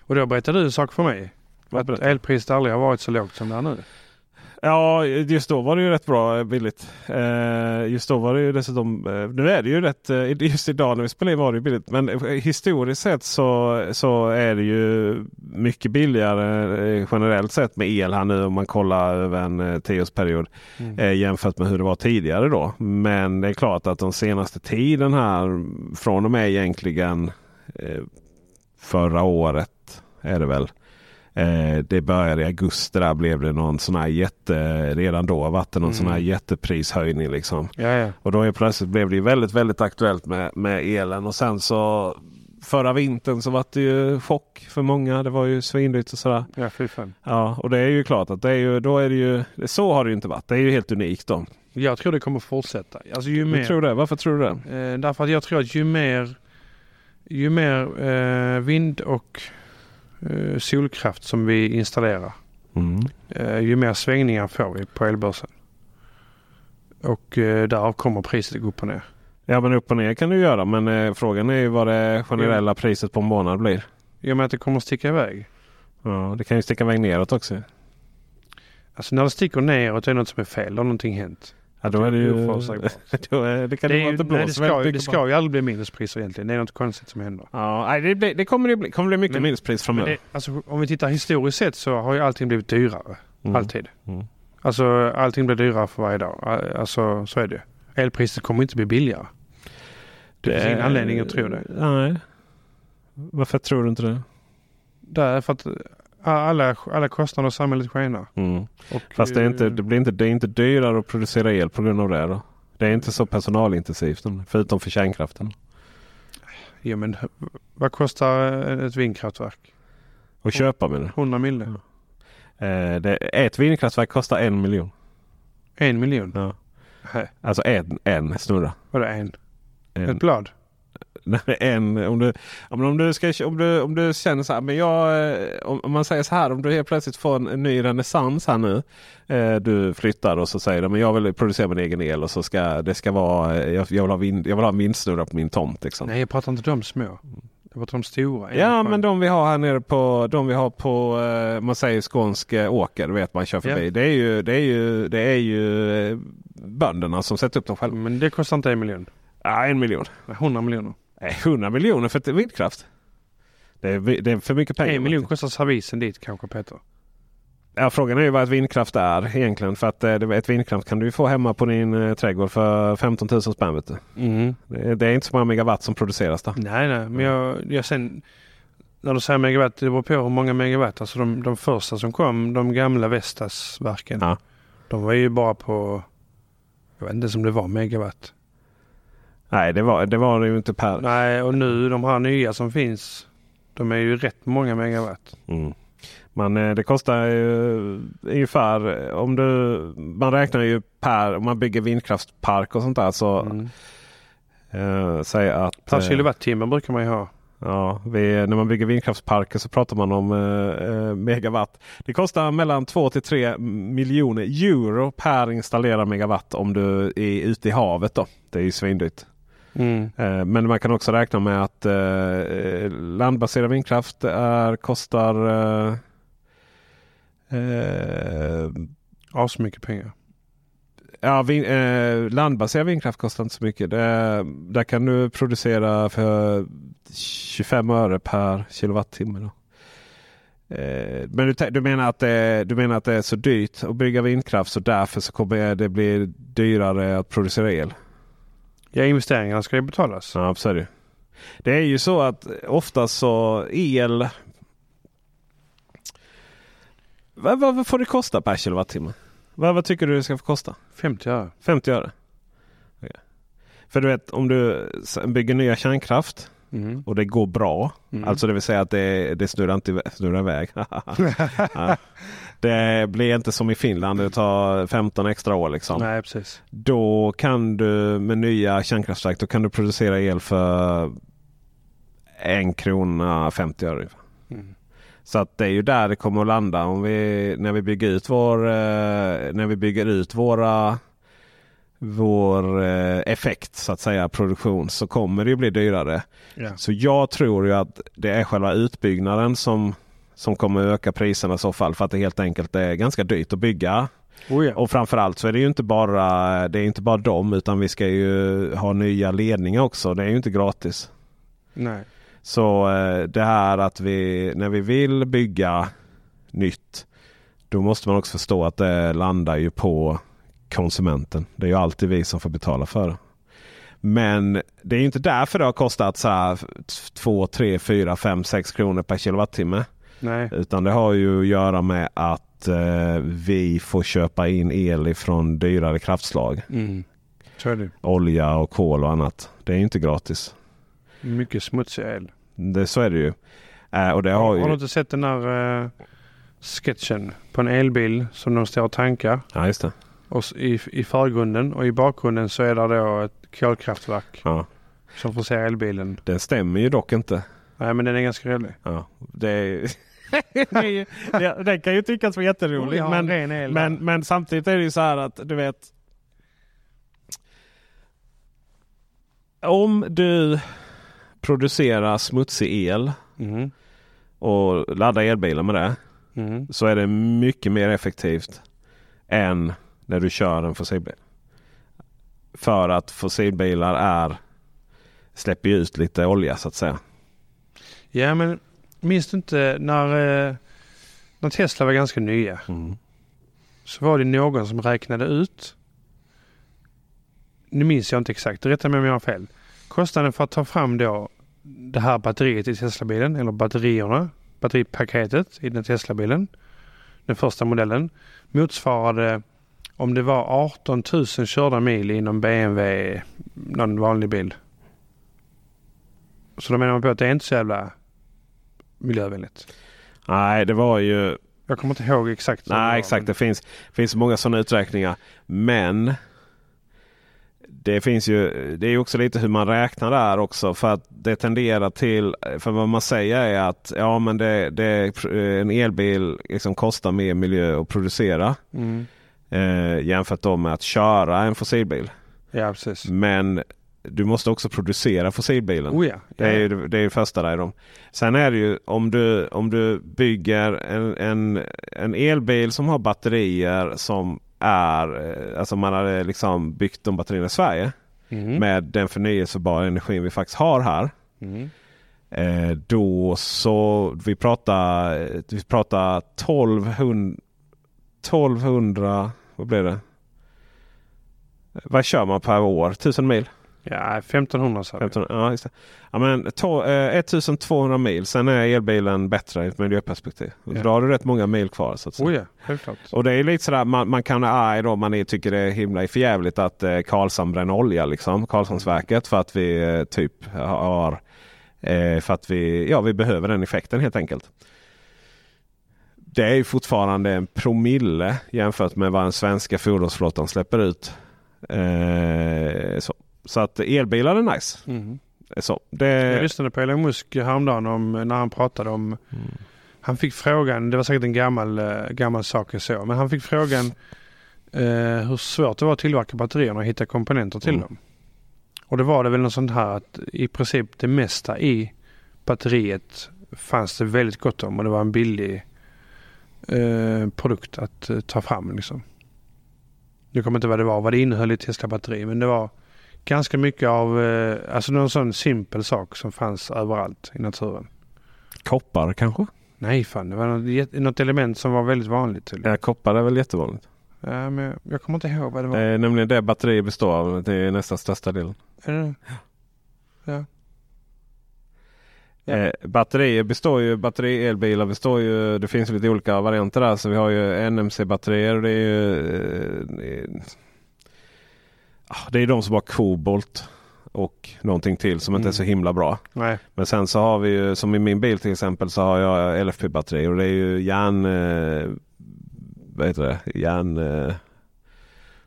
Och då berättade du en sak för mig. Att elpriset aldrig har varit så lågt som det är nu. Ja, just då var det ju rätt bra eh, billigt. Eh, just då var det ju dessutom, eh, nu är det ju rätt, just idag när vi spelar in var det ju billigt. Men historiskt sett så, så är det ju mycket billigare generellt sett med el här nu om man kollar över en tioårsperiod. Mm. jämfört med hur det var tidigare då. Men det är klart att de senaste tiden här från och med egentligen förra året är det väl. Eh, det började i augusti där blev det någon sån här jätte, redan då varit det någon Mm. sån här jätteprishöjning liksom. Ja, ja. Och då är plötsligt blev det väldigt, väldigt aktuellt med, med elen och sen så förra vintern så var det ju chock för många. Det var ju svindyrt och sådär. Ja, fy fan. Ja, och det är ju klart att det är ju, då är det ju, så har det ju inte varit. Det är ju helt unikt då. Jag tror det kommer fortsätta. Alltså ju Du mer, tror det? Varför tror du det? eh, därför att jag tror att ju mer, ju mer eh, vind och solkraft som vi installerar, Mm. eh, ju mer svängningar får vi på elbörsen. Och eh, därav kommer priset att gå upp och ner. Ja men upp och ner kan du göra men eh, frågan är ju vad det generella priset på en månad blir. Och med att det kommer att sticka iväg. Ja, det kan ju sticka iväg neråt också. Alltså när det sticker neråt är det något som är fel. Då har någonting hänt. Ja, då är det ju... Oförutsägbart. då är, det kan Det, det ju, det nej, det, ska, ju- det ska ju aldrig bli minuspriser egentligen. Det är något konstigt som händer. Ja, nej, det, blir, det kommer det bli, kommer bli mycket Men- minuspris framöver. det, alltså, om vi tittar historiskt sett så har ju allting blivit dyrare. Mm. Alltid. Mm. Alltså allting blir dyrare för varje dag. Al- Alltså så är det. Elpriset kommer inte bli billigare. Det finns ingen anledning att tro det. Nej. Varför tror du inte det? Därför att alla, alla kostnader i samhället skenar. Mm. Och, Fast det är, inte, eh, det, blir inte, det är inte dyrare att producera el på grund av det då? Det är inte så personalintensivt förutom för kärnkraften. Ja men vad kostar ett vindkraftverk? Och köpa med det. 100 mille? Eh, det. Ett vindkraftverk kostar en miljon. En miljon? Ja. Alltså en, en snurra. vadå en? En. Ett blad? En, om, du, om, du ska, om, du, om du känner så här, men jag, eh, om, man säger så här, om du helt plötsligt får en, en ny renässans här nu. Eh, du flyttar och så säger du, men jag vill producera min egen el och så ska det ska vara, eh, jag, jag, vill, ha vind, jag vill ha vindsnurra på min tomt. Liksom. Nej jag pratar inte de små. Jag pratar om stora. Ja men de vi har här nere på, de vi har på, man säger skånsk åker, du vet man kör förbi. Ja. Det är ju, det är ju, det är ju bönderna som sätter upp dem själva. Men det kostar inte en miljon. Ja, en miljon. Nej, 100 miljoner. Nej, 100 miljoner för vindkraft. Det är, det är för mycket pengar. En miljon kostar servisen dit kanske Peter. Ja, frågan är ju vad ett vindkraft är egentligen. För att eh, ett vindkraft kan du få hemma på din eh, trädgård för 15 000 spänn. Du. Det, det är inte så många megawatt som produceras där. Nej, nej, men jag, jag sen när du säger megawatt, det beror på hur många megawatt. Alltså de, de första som kom, de gamla Vestasverken. Ja. De var ju bara på, jag vet inte ens om det var megawatt. Nej, det var det var det ju inte per. Nej, och nu de här nya som finns, de är ju rätt många megawatt. Mm. Men eh, det kostar ju ungefär om du man räknar ju per om man bygger vindkraftspark och sånt där så Mm. eh, säg att Per eh, kilowattimme brukar man ju ha. Ja, vi, när man bygger vindkraftsparker så pratar man om eh, eh, megawatt. Det kostar mellan 2 till 3 miljoner euro per installerad megawatt om du är ute i havet. Då. Det är ju svindyrt. Mm. Eh, men man kan också räkna med att eh, landbaserad vindkraft är, kostar eh, eh, Asmycket pengar. Ja, vin, eh, landbaserad vindkraft kostar inte så mycket. Det, där kan du producera för 25 öre per kilowattimme. Då. Eh, men du, du, menar att det, du menar att det är så dyrt att bygga vindkraft så därför så kommer det bli dyrare att producera el? Ja, investeringarna ska ju betalas. Ja, så är det. Det är ju så att ofta så el... Vad, vad, vad får det kosta per kilowattimme? Vad, vad tycker du det ska få kosta? 50 öre. 50 öre? Okej. För du vet om du bygger nya kärnkraft Mm. och det går bra. Mm. Alltså det vill säga att det, det snurrar inte snurrar iväg. ja. Det blir inte som i Finland. Det tar 15 extra år. Liksom. Nej, precis. Då kan du med nya kärnkraftverk då kan du producera el för en krona 50 öre. Mm. Så att det är ju där det kommer att landa om vi, när vi bygger ut vår, eh, när vi bygger ut våra vår eh, effekt så att säga produktion så kommer det ju bli dyrare. Ja. Så jag tror ju att det är själva utbyggnaden som, som kommer öka priserna i så fall. För att det helt enkelt är ganska dyrt att bygga. Oh, ja. Och framförallt så är det ju inte bara, det är inte bara dem utan vi ska ju ha nya ledningar också. Det är ju inte gratis. Nej. Så eh, det här att vi när vi vill bygga nytt. Då måste man också förstå att det landar ju på konsumenten. Det är ju alltid vi som får betala för det. Men det är ju inte därför det har kostat så här 2, 3, 4, 5, 6 kronor per kilowattimme. Nej. Utan det har ju att göra med att eh, vi får köpa in el ifrån dyrare kraftslag. Mm. Olja och kol och annat. Det är ju inte gratis. Mycket smutsig el. det, så är det ju. Eh, och det har Har, ju... har du inte sett den där eh, sketchen på en elbil som de står och tankar? Ja, just det. Och i, I förgrunden och i bakgrunden så är det då ett kolkraftverk Ja. som förser elbilen. Den stämmer ju dock inte. Nej men den är ganska rolig. Ja, det är... det det, den kan ju tyckas vara jätterolig. Jag har men, men, men samtidigt är det ju så här att du vet. Om du producerar smutsig el Mhm. och laddar elbilar med det. Mhm. Så är det mycket mer effektivt än när du kör en fossilbil. För att fossilbilar är släpper ut lite olja så att säga. Ja men minns du inte när, eh, när Tesla var ganska nya? Så var det någon som räknade ut. Nu minns jag inte exakt, rätta mig om jag har fel. Kostnaden för att ta fram då det här batteriet i Teslabilen eller batterierna, batteripaketet i den Teslabilen, den första modellen, motsvarade om det var 18 000 körda mil inom BMW, någon vanlig bil. Så då menar man på att det är inte så jävla miljövänligt. Nej, det var ju Jag kommer inte ihåg exakt. Nej exakt, det finns, finns många sådana uträkningar. Men det finns ju, det är också lite hur man räknar där också. För att det tenderar till, för vad man säger är att ja men det, det, en elbil liksom kostar mer miljö att producera. Mm. Eh, jämfört med att köra en fossilbil. Ja, precis. Men du måste också producera fossilbilen. Oh ja. Det är ju det, är första där. Då. Sen är det ju om du, om du bygger en, en, en elbil som har batterier som är, eh, alltså man har liksom byggt de batterierna i Sverige Mm. med den förnyelsebara energin vi faktiskt har här. Mm. Eh, då så vi pratar, vi pratar 1200, 1200 vad blir det? Vad kör man per år? 1000 mil? Ja, 1500 sa vi. 15, ja, just det. Ja, men, to, eh, 1200 mil. Sen är elbilen bättre i ett miljöperspektiv. Ja. Då har du rätt många mil kvar. Så att säga. Oh ja, självklart. Och det är lite sådär man, man kan vara arg då. Man är, tycker det är himla förjävligt att eh, Karlshamn bränner olja. Liksom, Karlshamnsverket. För att vi eh, typ har eh, för att vi, ja, vi behöver den effekten helt enkelt. Det är ju fortfarande en promille jämfört med vad den svenska fordonsflottan släpper ut. Eh, så. Så att elbilar är nice. Mm. Så, det, Jag lyssnade på Elon Musk häromdagen om, när han pratade om Mm. Han fick frågan, det var säkert en gammal, eh, gammal sak jag så, men han fick frågan eh, hur svårt det var att tillverka batterierna och hitta komponenter till Mm. dem. Och det var det väl något sånt här att i princip det mesta i batteriet fanns det väldigt gott om och det var en billig eh, produkt att eh, ta fram liksom. Jag kommer inte vad det var, vad det innehöll i Tesla batteri, men det var ganska mycket av, eh, alltså någon sån simpel sak som fanns överallt i naturen. koppar kanske? Nej fan, det var något, element som var väldigt vanligt tydligen. Ja, koppar är väl jättevanligt. Ja, men jag, kommer inte ihåg vad det var. Eh, nämligen det batteriet består av. Det är nästan största delen. Är det? Ja. Ja. Eh, batterier består ju, batterielbilar består ju, det finns lite olika varianter där. Så vi har ju NMC-batterier och det är ju eh, det är- ah, det är de som har kobolt och någonting till som inte Mm. är så himla bra. Nej. Men sen så har vi ju, som i min bil till exempel, så har jag LFP-batteri och det är ju järn... Eh, vad heter det? Järn... Eh,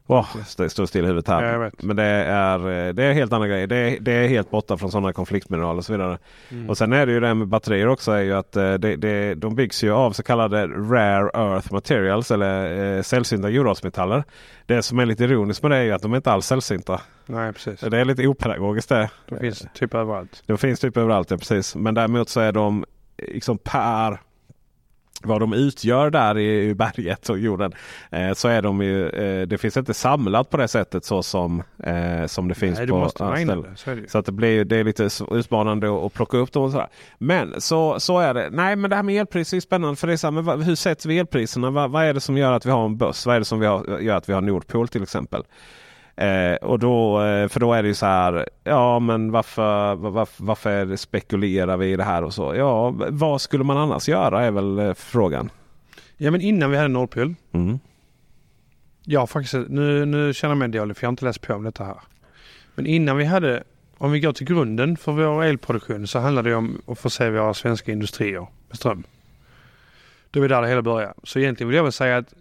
Åh, det står still i huvudet här. Men det är, eh, det är helt andra grejer. Det är, det är helt borta från sådana konfliktmineraler och så vidare. Mm. Och sen är det ju det här med batterier också. Är ju att eh, det, det, de byggs ju av så kallade rare earth materials eller eh, sällsynta jordartsmetaller. Det som är lite ironiskt med det är ju att de är inte alls sällsynta. Nej, precis. Det är lite opedagogiskt det. De finns typ överallt. De finns typ överallt, ja, precis. Men däremot så är de liksom per vad de utgör där i, berget och jorden. Eh, så är de ju, eh, det finns inte samlat på det sättet så som, eh, som det finns Nej, på andra ställen. Så. Så att det blir det är lite utmanande att plocka upp dem och sådär. Men så, så är det. Nej men det här med elpriser är spännande. För det är så här, men hur sätter vi elpriserna? Vad, vad är det som gör att vi har en börs? Vad är det som vi har, gör att vi har Nordpol till exempel? Eh, och då, eh, för då är det ju så här. Ja men varför, varför, varför spekulerar vi i det här och så? Ja vad skulle man annars göra är väl eh, frågan. Ja, men innan vi hade Nordpol. Mm. Har faktiskt, nu, nu känner jag mig dålig för jag har inte läst på om detta här. Men innan vi hade, om vi går till grunden för vår elproduktion så handlar det om att förse våra svenska industrier med ström. Det var där det hela började. Så egentligen vill jag väl säga att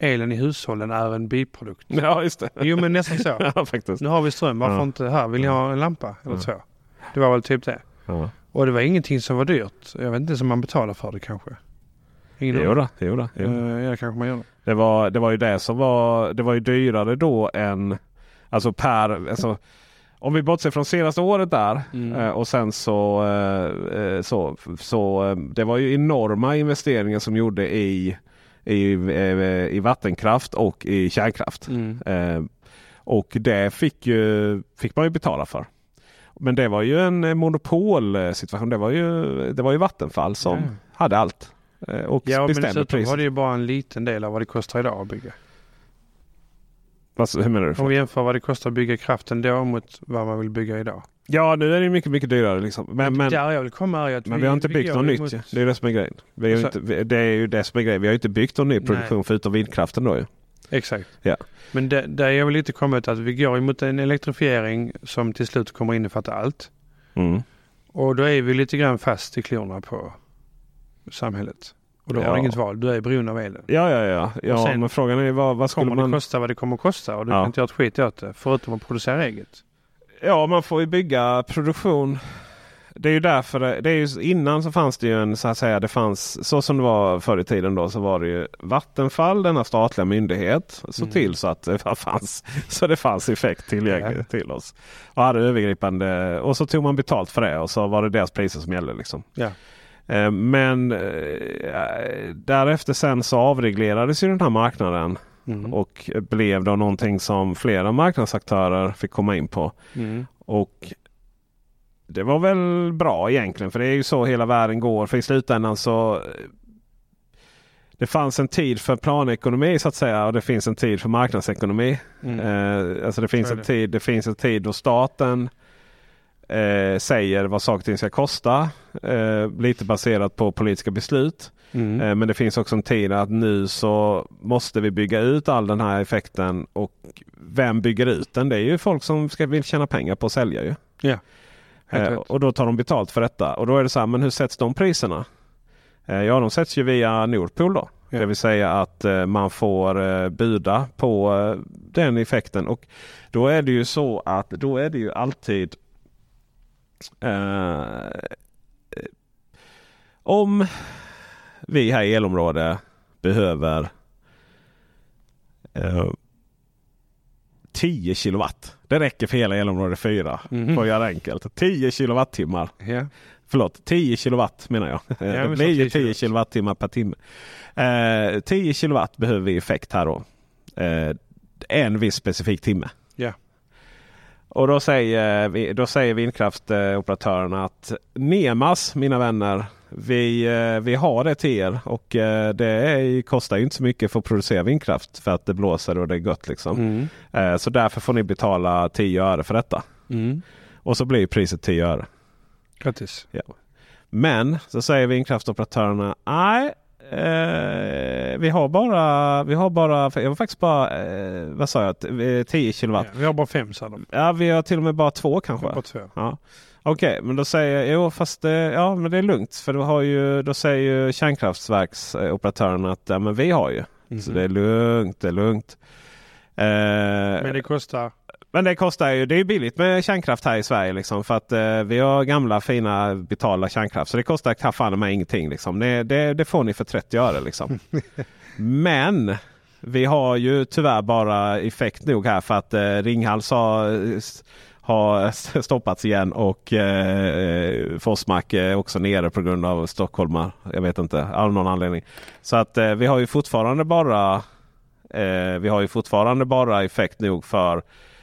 elen i hushållen är en biprodukt. Ja, just det. Jo men nästan så. ja, faktiskt. Nu har vi ström, varför Ja. inte här? Vill ni ha en lampa eller Ja. två? Det var väl typ det. Ja. Och det var ingenting som var dyrt. Jag vet inte om man betalar för det kanske. Ingen Jo då, jo då, jo. Eh, Ja, kanske man gör det. Det var, det var ju det som var, det var ju dyrare då än, alltså per, alltså, om vi bortser från senaste året där Mm. eh, och sen så, eh, så, så det var ju enorma investeringar som gjorde i, i, eh, i vattenkraft och i kärnkraft. Mm. Eh, och det fick, ju, fick man ju betala för. Men det var ju en monopolsituation. Det var ju, det var ju Vattenfall som Ja. hade allt. eh, Och Ja, men bestämde dessutom priset. var det ju bara en liten del av vad det kostar idag att bygga. Vad- hur menar du? Om vi jämför vad det kostar att bygga kraften då mot vad man vill bygga idag. Ja, nu är det mycket, mycket dyrare. Liksom. Men, men, Där jag vill komma är att men vi har inte byggt något nytt. ju. Det är det som är grejen. Vi har ju Så- inte, vi- det är ju det som är grejen. Vi har inte byggt någon ny produktion förutom vindkraften då ju. Exakt. Ja. Men det, där jag vill lite komma ut att vi går emot en elektrifiering som till slut kommer innefatta allt. Mm. Och då är vi lite grann fast i klorna på samhället. Och då har Ja. du inget val. Du är beroende av elen. Ja, ja, ja. ja Och sen men frågan är vad, vad skulle Kommer det man... kosta vad det kommer att kosta och du Ja. kan inte göra ett skit åt det. Förutom att producera eget. Ja, man får ju bygga produktion. Det är ju därför det, det är ju, innan så fanns det ju en så att säga det fanns så som det var förr i tiden då så var det ju Vattenfall denna statliga myndighet såg Mm. till så att det fanns så det fanns effekt tillgänglig till oss. Och hade övergripande och så tog man betalt för det och så var det deras priser som gällde liksom. Ja. Eh, Men eh, därefter sen så avreglerades ju den här marknaden Mm. och blev då någonting som flera marknadsaktörer fick komma in på. Mm. Och det var väl bra egentligen för det är ju så hela världen går. För i slutändan så det fanns en tid för planekonomi så att säga och det finns en tid för marknadsekonomi. Mm. Eh, alltså det finns, en det. tid, det finns en tid då staten eh, säger vad saker och ting ska kosta. Eh, lite baserat på politiska beslut. Mm. Eh, men det finns också en tid att nu så måste vi bygga ut all den här effekten. Och vem bygger ut den? Det är ju folk som ska, vill tjäna pengar på att sälja ju. Rätt. och då tar de betalt för detta. Och då är det så här, men hur sätts de priserna? Eh, ja, de sätts ju via Nordpool då. Ja. Det vill säga att eh, man får eh, buda på den effekten. Och då är det ju så att då är det ju alltid eh, eh, om vi här i elområdet behöver eh, 10 kilowatt. Det räcker för hela elområde 4. Mhm. För att göra det enkelt. 10 kilowattimmar. Ja. Förlåt, 10 kilowatt menar jag. Ja, det blir ju 10 10 kilowattimmar per timme. Eh, 10 kilowatt behöver vi effekt här då. Eh, en viss specifik timme. Ja. Och då säger, då säger vindkraftoperatörerna att Nemas, mina vänner, vi, eh, vi har det till er och eh, det är, kostar inte så mycket för att producera vindkraft för att det blåser och det är gött liksom. Mm. Eh, så därför får ni betala 10 öre för detta. Mm. Och så blir priset 10 öre. Grattis. Men så säger vindkraftoperatörerna nej. Eh, vi har bara, vi har bara, jag var faktiskt bara, eh, vad sa jag, T- eh, 10 Ja, kilowatt. vi har bara fem sa de. Ja, vi har till och med bara två kanske. Bara två. Ja. Okej, men då säger jag, jo fast det, ja, men det är lugnt. För då, har ju, då säger ju kärnkraftverksoperatörerna att ja, men vi har ju. Så Mhm. det är lugnt, det är lugnt. Eh, Men det kostar. Men det kostar ju, det är billigt med kärnkraft här i Sverige liksom. För att eh, vi har gamla fina betalda kärnkraft. Så det kostar fan med ingenting liksom. Det, det, det får ni för 30 öre liksom. Men vi har ju tyvärr bara effekt nog här för att eh, Ringhals har, har stoppats igen och eh, Forsmark är också nere på grund av stockholmar. Jag vet inte, av någon anledning. Så att eh, vi har ju fortfarande bara eh, vi har ju fortfarande bara effekt nog för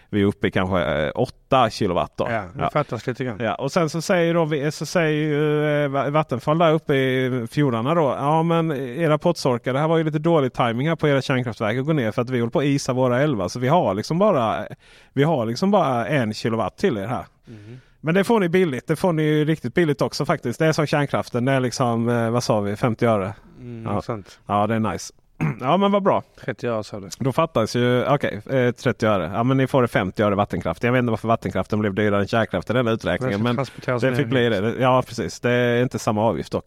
vi är uppe i kanske eh, 8 kilowatt. Då. Ja, det Ja. fattas lite grann. Ja, och sen så säger, då, vi- så säger eh, Va- Vattenfall där uppe i fjordarna då. Ja men era potsorkar, det här var ju lite dålig timing här på era kärnkraftverk att gå ner för att vi håller på att isa våra älvar. Så vi har liksom bara, vi har liksom bara en kilowatt till er här. Mm. Men det får ni billigt. Det får ni ju riktigt billigt också faktiskt. Det är som kärnkraften. Det är liksom, eh, vad sa vi, 50 öre. Mm, Ja. sant. Ja det är nice. Ja men vad bra. 30 öre sa du. Då fattas ju, okej, eh, 30 öre. Ja men ni får det 50 öre vattenkraft. Jag vet inte varför vattenkraften blev dyrare än kärnkraft i den uträkningen. Men det fick bli det. Ja precis, det är inte samma avgift dock.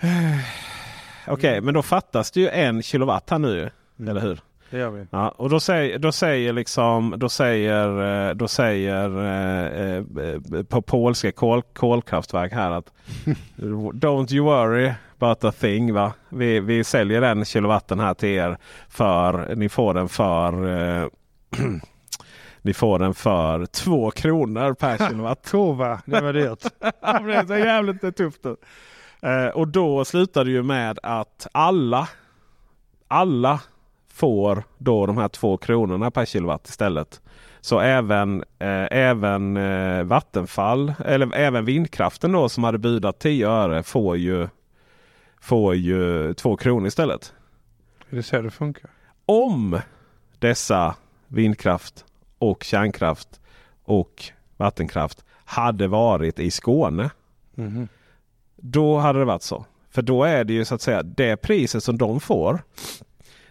Okej, men då fattas det ju en kilowatt här nu Mm. Eller hur? Det gör vi. Ja, och då säger, då säger liksom, då säger, eh, då säger eh, eh, på polska kol, kolkraftverk här att Don't you worry about a thing. Va? Vi, vi säljer den kilowatten här till er för, ni får den för eh, Ni får den för två kronor per kilowatt. Tova, det var dyrt. det blev så jävligt tufft. då. Eh, och då slutar det ju med att alla, alla får då de här två kronorna per kilowatt istället. Så även, eh, även eh, Vattenfall eller även vindkraften då som hade budat 10 öre får ju, får ju två kronor istället. Är det så det funkar? Om dessa vindkraft och kärnkraft och vattenkraft hade varit i Skåne. Mhm. Då hade det varit så. För då är det ju så att säga det priset som de får.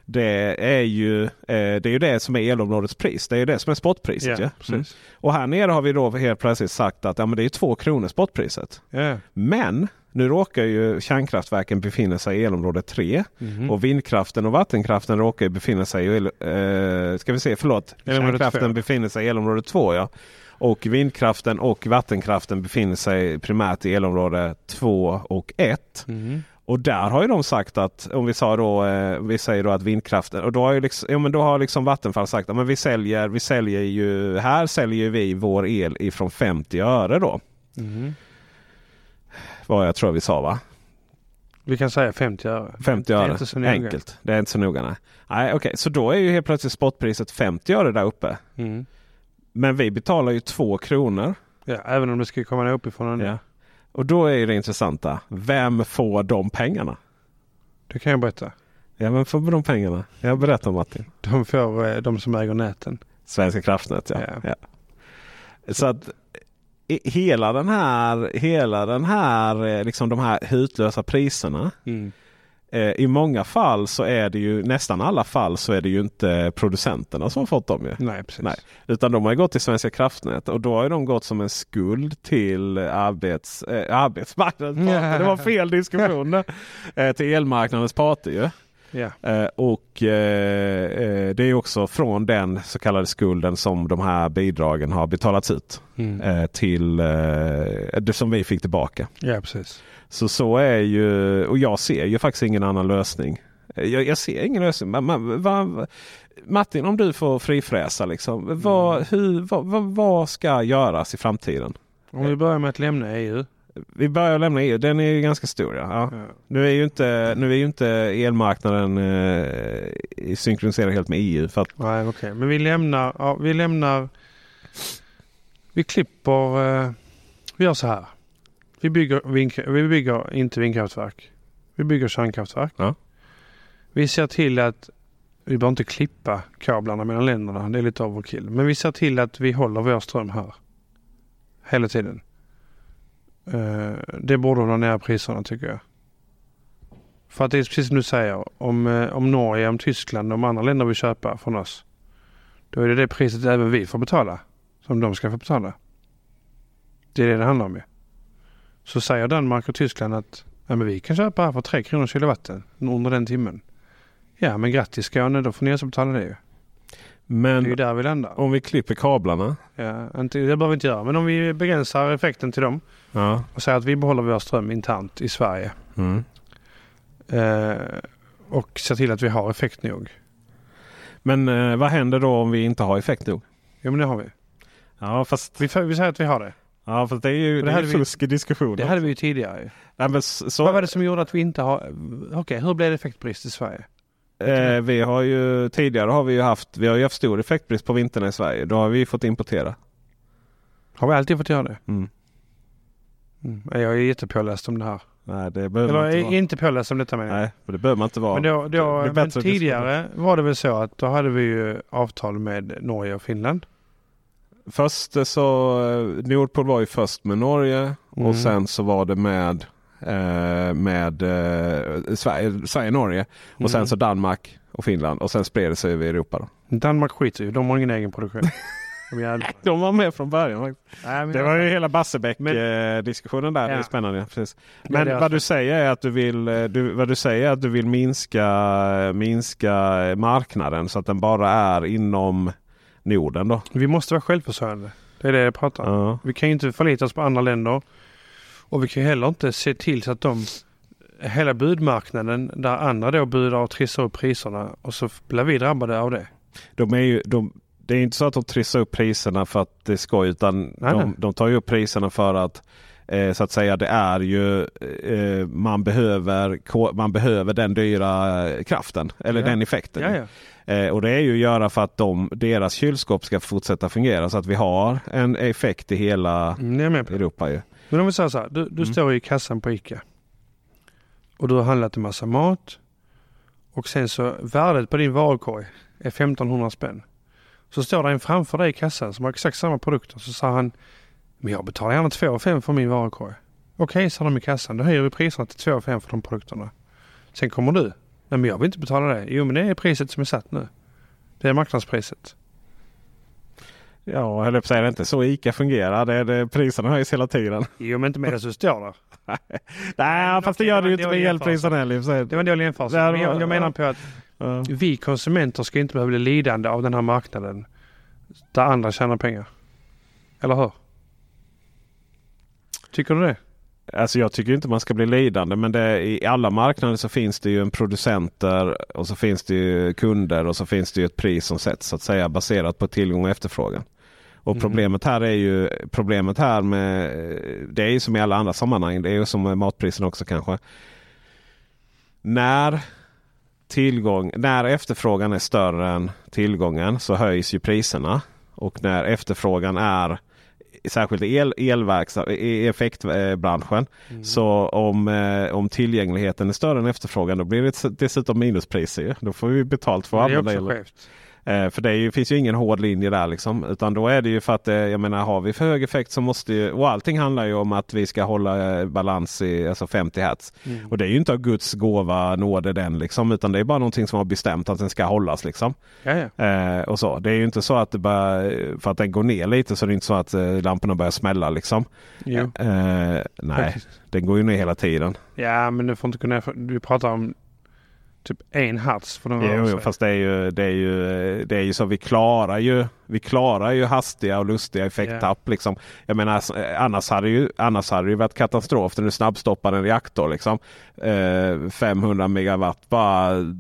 Det är ju, eh, det, är ju det som är elområdets pris. Det är ju det som är spotpriset. Ja, Ja, precis. Mm. Och här nere har vi då helt plötsligt sagt att ja, men det är två kronor spotpriset. Ja. Men nu råkar ju kärnkraftverken befinna sig i elområde 3. Mhm. Och vindkraften och vattenkraften råkar befinna sig i, eh, ska vi se, förlåt. Elområde Kärnkraften två. befinner sig i elområde 2 ja. Och vindkraften och vattenkraften befinner sig primärt i elområde 2 och 1. Mhm. Och där har ju de sagt att om vi sa då, eh, vi säger då att vindkraften och då har ju liksom, ja, men då har liksom Vattenfall sagt att men vi säljer, vi säljer ju, här säljer vi vår el ifrån 50 öre då. Mhm. Vad jag tror vi sa va? Vi kan säga 50 öre. 50 Det är öre. inte så noga. Enkelt. Det är inte så noga nej. Nej okej, så då är ju helt plötsligt spotpriset 50 öre där uppe. Mm. Men vi betalar ju 2 kronor. Ja, även om det ska komma uppifrån. Ja. Och då är det intressanta. Vem får de pengarna? Det kan jag berätta. Ja, vem får de pengarna? Jag berättar Martin. De får eh, de som äger näten. Svenska kraftnät ja. Ja. ja. Så att hela den här, hela den här, eh, liksom de här hutlösa priserna. Mm. Eh, I många fall så är det ju, nästan alla fall så är det ju inte producenterna som har fått dem ju. Nej, precis. Nej. Utan de har gått till Svenska kraftnät och då har de gått som en skuld till arbets, eh, arbetsmarknadens parter. Det var fel diskussion eh, till elmarknadens parter ju. Ja. Eh, och eh, eh, det är också från den så kallade skulden som de här bidragen har betalats ut. Mm. Eh, till det som vi fick tillbaka. ja, precis. Så så är ju, och jag ser ju faktiskt ingen annan lösning. Jag, jag ser ingen lösning. Men, men, vad- Martin, om du får frifräsa liksom. Vad, hur, vad, vad, vad ska göras i framtiden? Om vi börjar med att lämna EU. Vi börjar lämna EU. Den är ju ganska stor. Ja. Ja. Nu är ju inte, nu är ju inte elmarknaden eh, synkroniserad helt med EU. För att, Nej, okej. Men vi lämnar, ja, vi lämnar. Vi klipper. Eh, vi gör så här. Vi bygger, vindk- vi bygger inte vindkraftverk. Vi bygger kärnkraftverk. Ja. Vi ser till att vi behöver inte klippa kablarna mellan länderna. Det är lite overkill. Men vi ser till att vi håller vår ström här. Hela tiden. Eh, det borde hålla ner priserna tycker jag. För att det är precis som du säger. Om, eh, om Norge, om Tyskland och om andra länder vill köpa från oss. Då är det det priset även vi får betala. Som de ska få betala. Det är det det handlar om ju. Så säger Danmark och Tyskland att ja, men vi kan köpa här för 3 kronor kilowatten under den timmen. Ja men grattis Skåne, då får ni också betala det ju. Det är ju men där vi landar. om vi klipper kablarna. Ja, inte, det behöver vi inte göra. Men om vi begränsar effekten till dem Ja. och säger att vi behåller vår ström internt i Sverige. Mm. Eh, och ser till att vi har effekt nog. Men eh, vad händer då om vi inte har effekt nog? Jo men det har vi. Ja fast, Vi, vi säger att vi har det. Ja, fast det är ju det det är hade ju vi- fusk i diskussionen. Det hade vi ju tidigare. ju. Nej, men så, Vad var det som gjorde att vi inte har... Okej, hur blev det effektbrist i Sverige? eh, vi har ju tidigare har vi ju haft, vi har ju haft stor effektbrist på vintern i Sverige. Då har vi fått importera. Har vi alltid fått göra det? Mm. Mm. Jag är jättepåläst om det här. Nej det behöver Eller man inte vara. inte påläst om detta menar jag. Nej men det behöver man inte vara. Men, då, då, men tidigare var det väl så att då hade vi ju avtal med Norge och Finland. Först så, eh, Nordpol var ju först med Norge Mm. och sen så var det med eh, med eh, Sverige, Sverige, Norge och sen Mm. så Danmark och Finland och sen spred det sig över Europa. Då. Danmark skiter ju. De har ingen egen produktion. De var med från början. Nej, men Det var ju hela Barsebäck-diskussionen där. Det är Ja. spännande. Precis. Men vad du säger är att du vill, eh, du, vad du säger är att du vill minska, minska marknaden så att den bara är inom Norden. Då. Vi måste vara självförsörjande. Det är det jag pratar om. Ja. Vi kan ju inte förlita oss på andra länder. Och vi kan ju heller inte se till så att de hela budmarknaden där andra då budar och trissar upp priserna och så blir vi drabbade av det. De är ju, de, det är inte så att de trissar upp priserna för att det skoj utan Nej, de, nej. de tar ju upp priserna för att eh, så att säga det är ju eh, man, behöver, man behöver den dyra kraften eller Ja. den effekten. Ja, ja. Eh, och det är ju att göra för att de, deras kylskåp ska fortsätta fungera så att vi har en effekt i hela Mm. Europa. Ju. Men om vi säger så här. Du, du Mm. står i kassan på ICA. Och du har handlat en massa mat. Och sen så värdet på din varukorg är 1500 spänn. Så står det en framför dig i kassan som har exakt samma produkter. Så sa han. Men jag betalar gärna 2 5 för min varukorg. Okej, sa de i kassan. Då höjer vi priserna till 2 5 för de produkterna. Sen kommer du. Nej men jag vill inte betala det. Jo men det är priset som är satt nu. Det är marknadspriset. Ja, höll att säga det är inte så ICA fungerar. Det, det, priserna höjs hela tiden. Jo men inte medan du står där. Nej, fast det gör det det ju inte med elpriserna heller. Det var en dålig jämförelse. Men jag, jag menar på att Ja. vi konsumenter ska inte behöva bli lidande av den här marknaden. Där andra tjänar pengar. Eller hur? Tycker du det? Alltså jag tycker inte man ska bli lidande men det, i alla marknader så finns det ju en producenter och så finns det ju kunder och så finns det ju ett pris som sätts så att säga baserat på tillgång och efterfrågan. Och Mhm. problemet här är ju problemet här med det är ju som i alla andra sammanhang. Det är ju som med matpriserna också kanske. När tillgång, när efterfrågan är större än tillgången så höjs ju priserna. Och när efterfrågan är särskilt i el, elverksa, i effektbranschen. Så om, eh, om tillgängligheten är större än efterfrågan då blir det dessutom minuspriser. Då får vi betalt för att använda också el. skevt. Eh, för det ju, finns ju ingen hård linje där liksom. Utan då är det ju för att eh, jag menar har vi för hög effekt så måste ju, och allting handlar ju om att vi ska hålla eh, balans i alltså 50 Hz. Mm. Och det är ju inte av Guds gåva nåde den liksom. Utan det är bara någonting som har bestämt att den ska hållas liksom. Eh, och så. Det är ju inte så att det bara, för att den går ner lite så det är inte så att eh, lamporna börjar smälla liksom. Eh, nej, den går ju ner hela tiden. Ja, men du får inte för- Vi pratar om typ en hertz för den Jo, jo, fast det är ju, det är ju, det är ju så vi klarar ju, vi klarar ju hastiga och lustiga effekttapp. Liksom. Jag menar, annars hade, ju, annars hade det ju varit katastrof när du snabbstoppar en reaktor. Liksom. Eh, 500 megawatt bara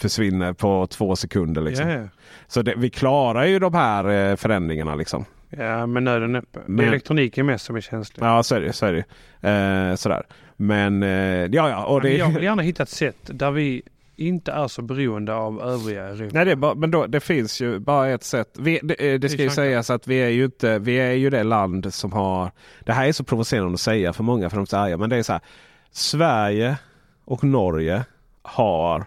försvinner på två sekunder. Liksom. Ja. Så det, vi klarar ju de här eh, förändringarna. Liksom. ja, men nöden. Det Men- är elektroniken mest som är känslig. Ja, så är det. Så är det. Eh, sådär. Men eh, ja, ja. Och det, jag vill gärna hitta ett sätt där vi inte är så beroende av övriga Europa. Nej, det bara, men då, det finns ju bara ett sätt. Vi, det, eh, det ska ju sägas att vi är ju inte, vi är ju det land som har, det här är så provocerande att säga för många för de är så arga, men det är så här. Sverige och Norge har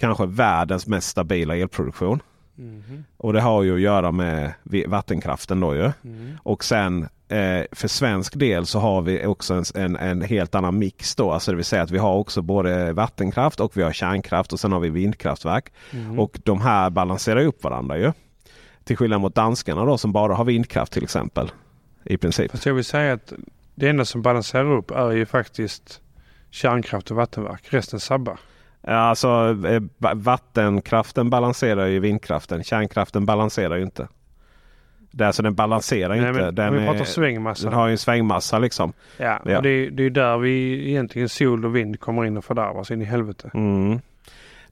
kanske världens mest stabila elproduktion. Mhm. Och det har ju att göra med vattenkraften då ju. Mm. Och sen eh, för svensk del så har vi också en, en, en helt annan mix då. Alltså det vill säga att vi har också både vattenkraft och vi har kärnkraft och sen har vi vindkraftverk. Mm. Och de här balanserar upp varandra ju. Till skillnad mot danskarna då som bara har vindkraft till exempel. I princip. Fast jag vill säga att det enda som balanserar upp är ju faktiskt kärnkraft och vattenverk. Resten sabbar. Ja, Alltså eh, va- vattenkraften balanserar ju vindkraften. Kärnkraften balanserar ju inte. Det är alltså den balanserar Nej, inte. men Den, vi är, pratar svängmassa. den har ju en svängmassa liksom. Ja, Ja. och det är, det är där vi egentligen sol och vind kommer in och fördärvas in i helvete. Mm.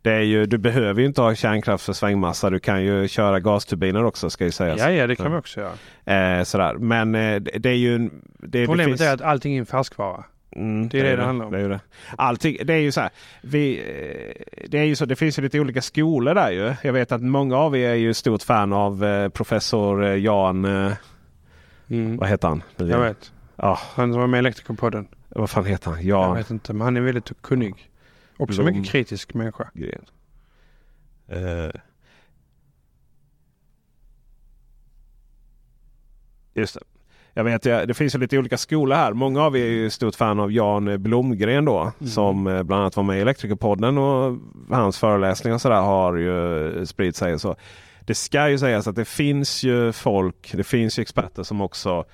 Det är ju, du behöver ju inte ha kärnkraft för svängmassa. Du kan ju köra gasturbiner också ska ju sägas. Ja, ja, det kan vi också göra. Eh, sådär. Men eh, det är ju... Det, Problemet det finns, är att allting är en färskvara. Mm, det är det det handlar om. Det är ju det. Allting, det är ju så här. Vi, eh, det, är ju så, det finns ju lite olika skolor där ju. Jag vet att många av er är ju stort fan av eh, professor eh, Jan... Eh, Mm. vad heter han? Jag vet. Ja, Han som var med i Elektrikerpodden. vad fan heter han? Jag Jan vet inte, men han är väldigt kunnig. Också Blom. mycket kritisk människa. Gren. Eh. Just det. Jag vet, det finns ju lite olika skolor här. Många av er är ju stort fan av Jan Blomgren då. Mm. Som eh, bland annat var med i Elektrikerpodden och hans föreläsningar och sådär har ju spridit sig. Så det ska ju sägas att det finns ju folk, det finns ju experter som också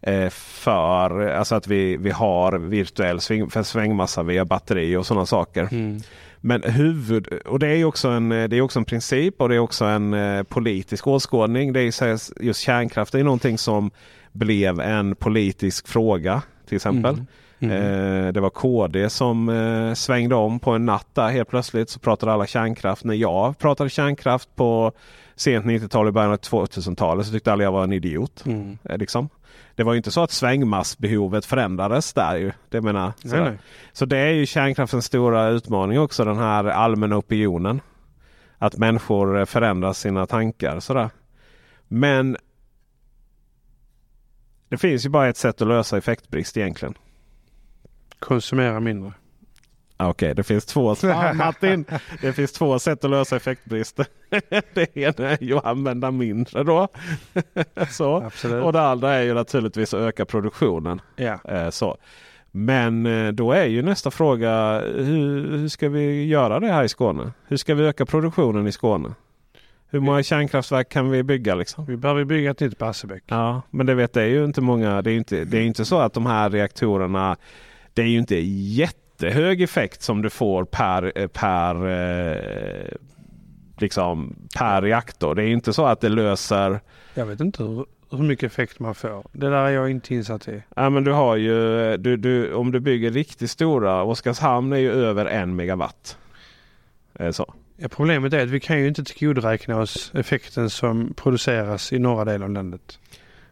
eh, för alltså att vi, vi har virtuell sväng, svängmassa via batteri och sådana saker. Mm. Men huvud, och det är också en, det är också en princip och det är också en eh, politisk åskådning. Det är just kärnkraft är någonting som blev en politisk fråga till exempel. Mm. Mm. Eh, det var KD som eh, svängde om på en natt där helt plötsligt. Så pratade alla kärnkraft. När jag pratade kärnkraft på sent 90-tal i början av 2000-talet så tyckte alla jag var en idiot. Mm. Eh, liksom. Det var inte så att svängmassbehovet förändrades där. Ju. Det menar, nej, nej. Så det är ju kärnkraftens stora utmaning också. Den här allmänna opinionen. Att människor förändrar sina tankar. Sådär. Men det finns ju bara ett sätt att lösa effektbrist egentligen. Konsumera mindre. Okej, okay, det finns två Martin. Det finns två sätt att lösa effektbrist. Det ena är ju att använda mindre då. Så. Absolut. Och det andra är ju naturligtvis att öka produktionen. Eh, så. Men eh, då är ju nästa fråga hur, hur ska vi göra det här i Skåne? Hur ska vi öka produktionen i Skåne? Hur många kärnkraftverk kan vi bygga? Liksom? Vi behöver bygga ett nytt Barsebäck. Ja, men det vet det är ju inte många. Det är inte, det är inte så att de här reaktorerna. Det är ju inte jättehög effekt som du får per, eh, per, eh, liksom, per reaktor. Det är inte så att det löser. Jag vet inte hur, hur mycket effekt man får. Det där är jag inte insatt i. Ja, men du har ju, du, du, om du bygger riktigt stora. Oskarshamn är ju över en megawatt. Så. Ja, problemet är att vi kan ju inte tillgodoräkna oss effekten som produceras i norra delen av landet.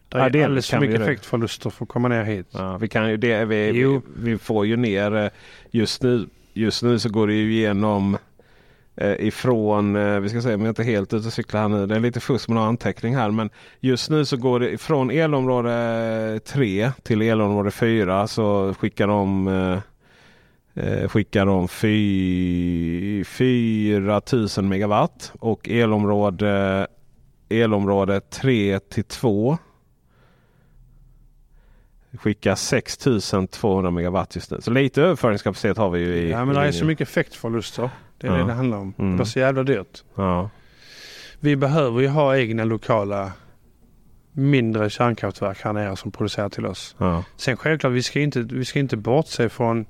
Det är ja, alldeles för mycket effektförluster för att komma ner hit. Ja, vi, kan ju det, vi, vi, vi, får ju ner eh, just nu. Just nu så går det ju igenom eh, ifrån, eh, vi ska se om jag inte är helt ute och cyklar här nu. Det är lite fusk med någon anteckning här. Men just nu så går det från elområde 3 till elområde 4 så skickar de eh, skickar de 4000 megawatt och elområde, elområde 3 till 2 skickar 6200 megawatt just nu. Så lite överföringskapacitet har vi ju. I, ja men det är så mycket effektförluster. Det är ja. det det handlar om. Mm. Det blir så jävla dyrt. Ja. Vi behöver ju ha egna lokala mindre kärnkraftverk här nere som producerar till oss. Ja. Sen självklart, vi ska inte, vi ska inte bortse från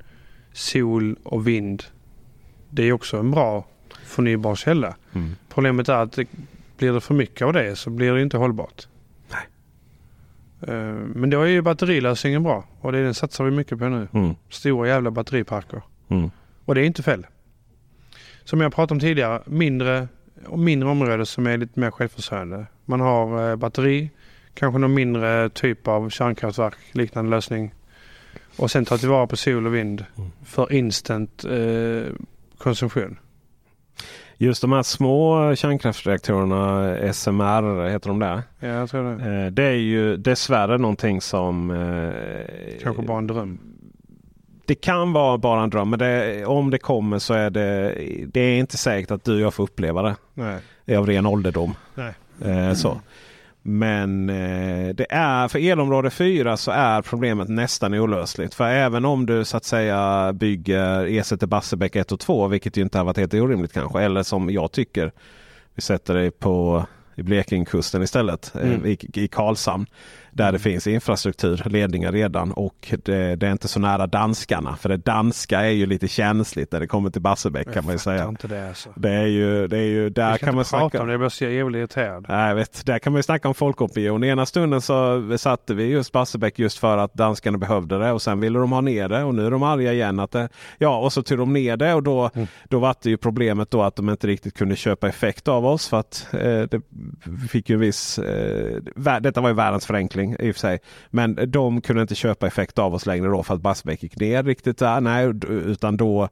sol och vind. Det är också en bra förnybar källa. Mm. Problemet är att det, blir det för mycket av det så blir det inte hållbart. Nej. Uh, men då är ju batterilösningen bra och det den satsar vi mycket på nu. Mm. Stora jävla batteriparker. Mm. Och det är inte fel. Som jag pratade om tidigare, mindre, mindre områden som är lite mer självförsörjande. Man har uh, batteri, kanske någon mindre typ av kärnkraftverk, liknande lösning. Och sen ta tillvara på sol och vind mm. för instant eh, konsumtion. Just de här små kärnkraftsreaktorerna, SMR heter de där. Ja, jag tror det. Eh, det är ju dessvärre någonting som... Eh, Kanske bara en dröm. Det kan vara bara en dröm men det, om det kommer så är det, det är inte säkert att du och jag får uppleva det. Nej. Av ren ålderdom. Nej. Eh, så. Men eh, det är för elområde 4 så är problemet nästan olösligt. För även om du så att säga bygger ersätter Barsebäck 1 och 2, vilket ju inte har varit helt orimligt kanske. Eller som jag tycker, vi sätter det på i Blekingekusten istället, eh, mm. i, i Karlshamn. Där det finns infrastruktur, ledningar redan och det, det, är inte så nära danskarna. För det danska är ju lite känsligt när det kommer till Barsebäck kan man ju säga. Inte det, alltså. det är ju, det är ju där kan, kan man snacka om det. Jag blir jävligt irriterad. Nej, vet, där kan man ju snacka om folkopinion. Ena stunden så satte vi just Barsebäck just för att danskarna behövde det och sen ville de ha ner det och nu är de arga igen. Att det, ja, och så tog de ner det och då, mm. då var det ju problemet då att de inte riktigt kunde köpa effekt av oss för att eh, det fick ju en viss, eh, detta var ju världens förenkling i och för sig. Men de kunde inte köpa effekt av oss längre då för att Barsebäck gick ner riktigt där. Nej, utan då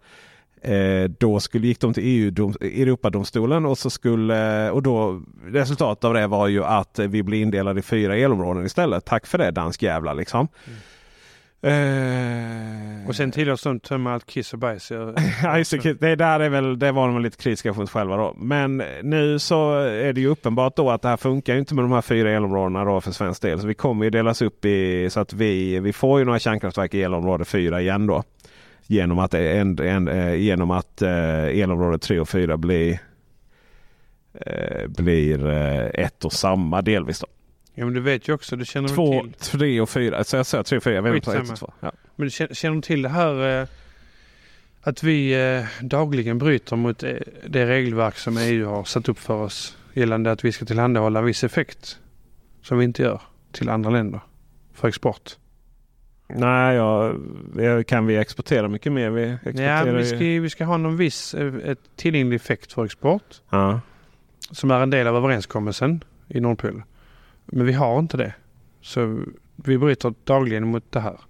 Eh, då skulle, gick de till EU Europadomstolen och så skulle och då resultatet av det var ju att vi blev indelade i fyra elområden istället. Tack för det dansk jävla liksom. Mm. Eh, Och sen tillåts de tömma allt kiss och bajs. Ja, just det. det där är väl, det var de väl lite kritiska mot själva då. Men nu så är det ju uppenbart då att det här funkar inte med de här fyra elområdena då för svensk del. Så vi kommer ju delas upp i så att vi, vi får ju några kärnkraftverk i elområde 4 igen då. Genom att, en, en, eh, genom att eh, elområde 3 och 4 blir, blir ett och samma delvis. Då. Ja men du vet ju också, du känner Två, till. tre och fyra. Så jag sa tre och fyra. Jag vet inte ett och två. Ja. Men du känner, känner du till det här eh, att vi eh, dagligen bryter mot eh, det regelverk som EU har satt upp för oss gällande att vi ska tillhandahålla viss effekt som vi inte gör till andra länder för export. Nej, ja, kan vi exportera mycket mer? Vi Ja, exporterar vi ska, vi ska ha någon viss eh, ett tillgänglig effekt för export Ja. som är en del av överenskommelsen i Nordpool. Men vi har inte det. Så vi bryter dagligen mot det här.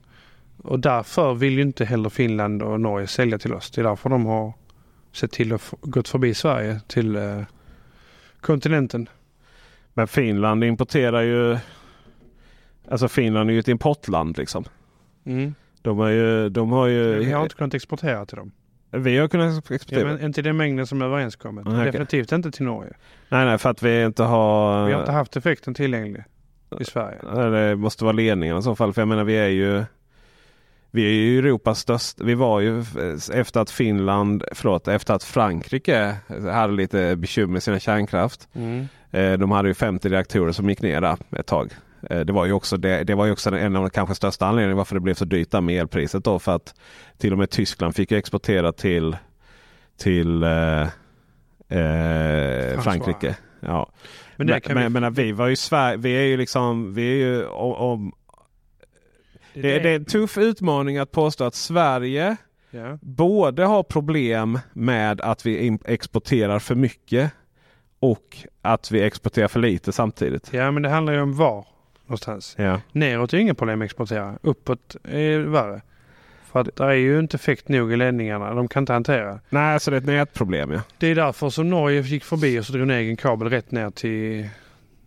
Och därför vill ju inte heller Finland och Norge sälja till oss. Det är därför de har sett till att gått förbi Sverige till eh, kontinenten. Men Finland importerar ju... Alltså Finland är ju ett importland liksom. Mm. De har ju... De har ju Vi har inte kunnat exportera till dem. Vi har kunnat Ja, exportera. men inte den mängden som är överenskommet. Okej. Definitivt inte till Norge. Nej, nej, för att vi inte har... Vi har inte haft effekten tillgänglig i Sverige. Nej, Det måste vara ledningen i så fall. För jag menar vi är ju... Vi är ju Europas största. Vi var ju efter att Finland, förlåt, efter att Frankrike hade lite bekymmer med sina kärnkraft. Mm. Eh, De hade ju 50 reaktorer som gick ner där ett tag. Eh, Det var ju också, det, det var ju också en av de kanske största anledningarna varför det blev så dyrt med elpriset. Då, för att till och med Tyskland fick exportera till, till eh, eh, Frankrike. Ja. Men Men, vi- men, men vi var ju Sverige, vi är ju liksom, vi är ju om, om det, det är en tuff utmaning att påstå att Sverige Ja. både har problem med att vi exporterar för mycket och att vi exporterar för lite samtidigt. ja, men det handlar ju om var någonstans. Ja. Neråt är inga problem att exportera. Uppåt är värre. För att det är ju inte effekt nog i ledningarna. De kan inte hantera. Nej, så det är ett nätproblem ja. Det är därför som Norge gick förbi och så drog en egen kabel rätt ner till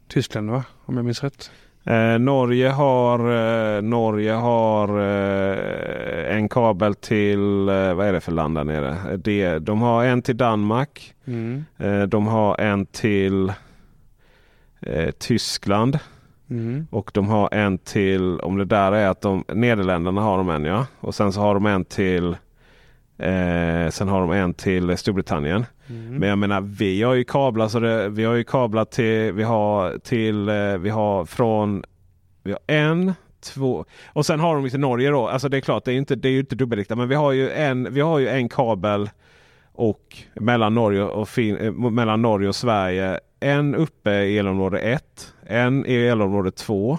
Tyskland va? Om jag minns rätt. Eh, Norge har, eh, Norge har eh, en kabel till, eh, vad är det för land där nere? Det, de har en till Danmark. Mm. Eh, de har en till eh, Tyskland. Mm. Och de har en till, om det där är att de, Nederländerna har de en ja. Och sen så har de en till, eh, sen har de en till Storbritannien. Mm. Men jag menar vi har ju kablar så det, vi har ju kablar till, vi har till, eh, vi har från, vi har en, två och sen har de till Norge då. Alltså det är klart det är ju inte, det är ju inte dubbelriktat men vi har ju en, vi har ju en kabel och mellan Norge och, fin, eh, mellan Norge och Sverige. En uppe i elområde 1, en i elområde 2,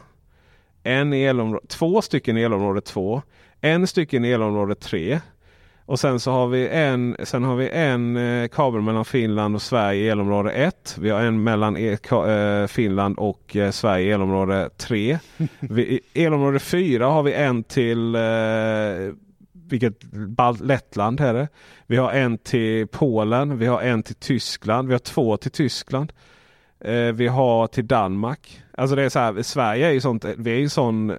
en i elområde, två stycken i elområde 2, en stycken i elområde 3. Och sen så har vi en, sen har vi en eh, kabel mellan Finland och Sverige i elområde 1. Vi har en mellan e, eh, Finland och eh, Sverige i elområde 3. Vi, I elområde 4 har vi en till vilket, Lettland är det. Vi har en till Polen. Vi har en till Tyskland. Vi har två till Tyskland. Eh, vi har till Danmark. Alltså det är så här, Sverige är ju sånt, vi är ju sån, eh,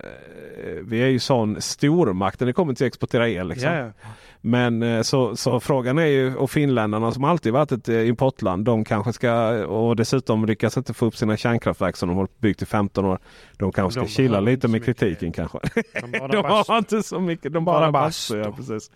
vi är ju sån stormakt när det kommer till att exportera el. Liksom. Yeah. Men eh, så, så frågan är ju, och finländarna som alltid varit ett eh, importland, de kanske ska, och dessutom lyckas inte få upp sina kärnkraftverk som de har byggt i 15 år. De kanske ska behöver lite med kritiken kanske. De bara de har inte så mycket, de Bara bara bastu. Ja, precis.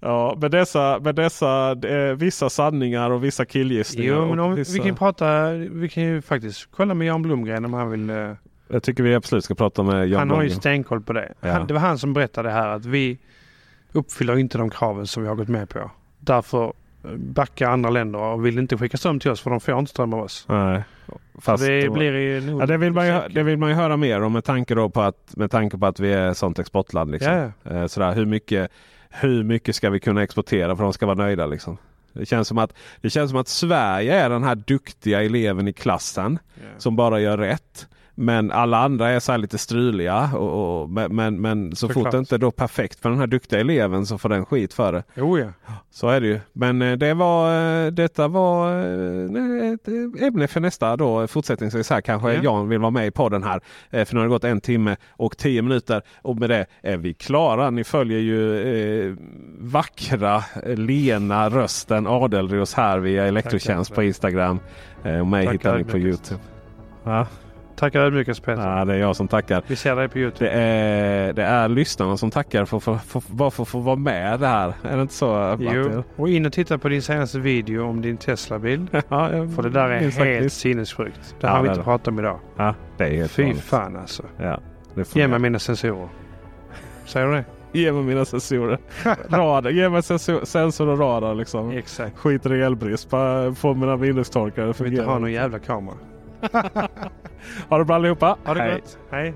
ja, med dessa, med dessa eh, vissa sanningar och vissa killgissningar. Jo, men om, vissa, vi kan ju prata, vi kan ju faktiskt kolla med Jan Blomgren om han vill. Jag tycker vi absolut ska prata med Jan han har ju stenkoll på det. Ja. Han, det var han som berättade här att vi uppfyller inte de kraven som vi har gått med på. Därför eh, backar andra länder och vill inte skicka ström till oss för de får inte ström av oss. Nej, fast det då- blir ju nog... Ja, det, vill man ju, det vill man ju höra mer om med tanke, då på att, med tanke på att vi är ett sånt exportland. Liksom. Ja. Eh, Sådär, hur, mycket, hur mycket ska vi kunna exportera för att de ska vara nöjda? Liksom? Det, känns som att, det känns som att Sverige är den här duktiga eleven i klassen Ja. som bara gör rätt. Men alla andra är så lite struliga. Och, och, men, men, så Såklart. fort det inte är då perfekt för den här duktiga eleven så får den skit för det. Jo ja. Så är det ju. Men eh, det var, eh, detta var eh, ett ämne för nästa då. Fortsättningsvis här kanske Ja. Jan vill vara med i podden här. För nu har det gått en timme och tio minuter. Och med det är vi klara. Ni följer ju eh, vackra, lena rösten Adelros här via Elektrotjänst på Instagram. Och mig hittar ni på. Youtube. Ja, Tackar ödmjukast Peter. ja, det är jag som tackar. Vi ser dig på Youtube. Det är, det är lyssnarna som tackar för, för, för, bara för att få vara med det här. Är det inte så? Jo. Och in och titta på din senaste video om din Tesla-bil. Ja, För det där är helt faktiskt. sinnessjukt. Det Ja, har vi inte pratat om idag. Ja, det är helt Fy vanligt. fan alltså. Ja, det Ge mig mina sensorer. Säger du det? Ge mig mina sensorer. radar. Ge mig sensor, sensor och radar liksom. Exakt. Skiter i elbrist. Bara få mina minnestorkare att Jag vill inte ha fungera. någon jävla kamera. Ha det bra allihopa. Ha det Hej. gott. Hej.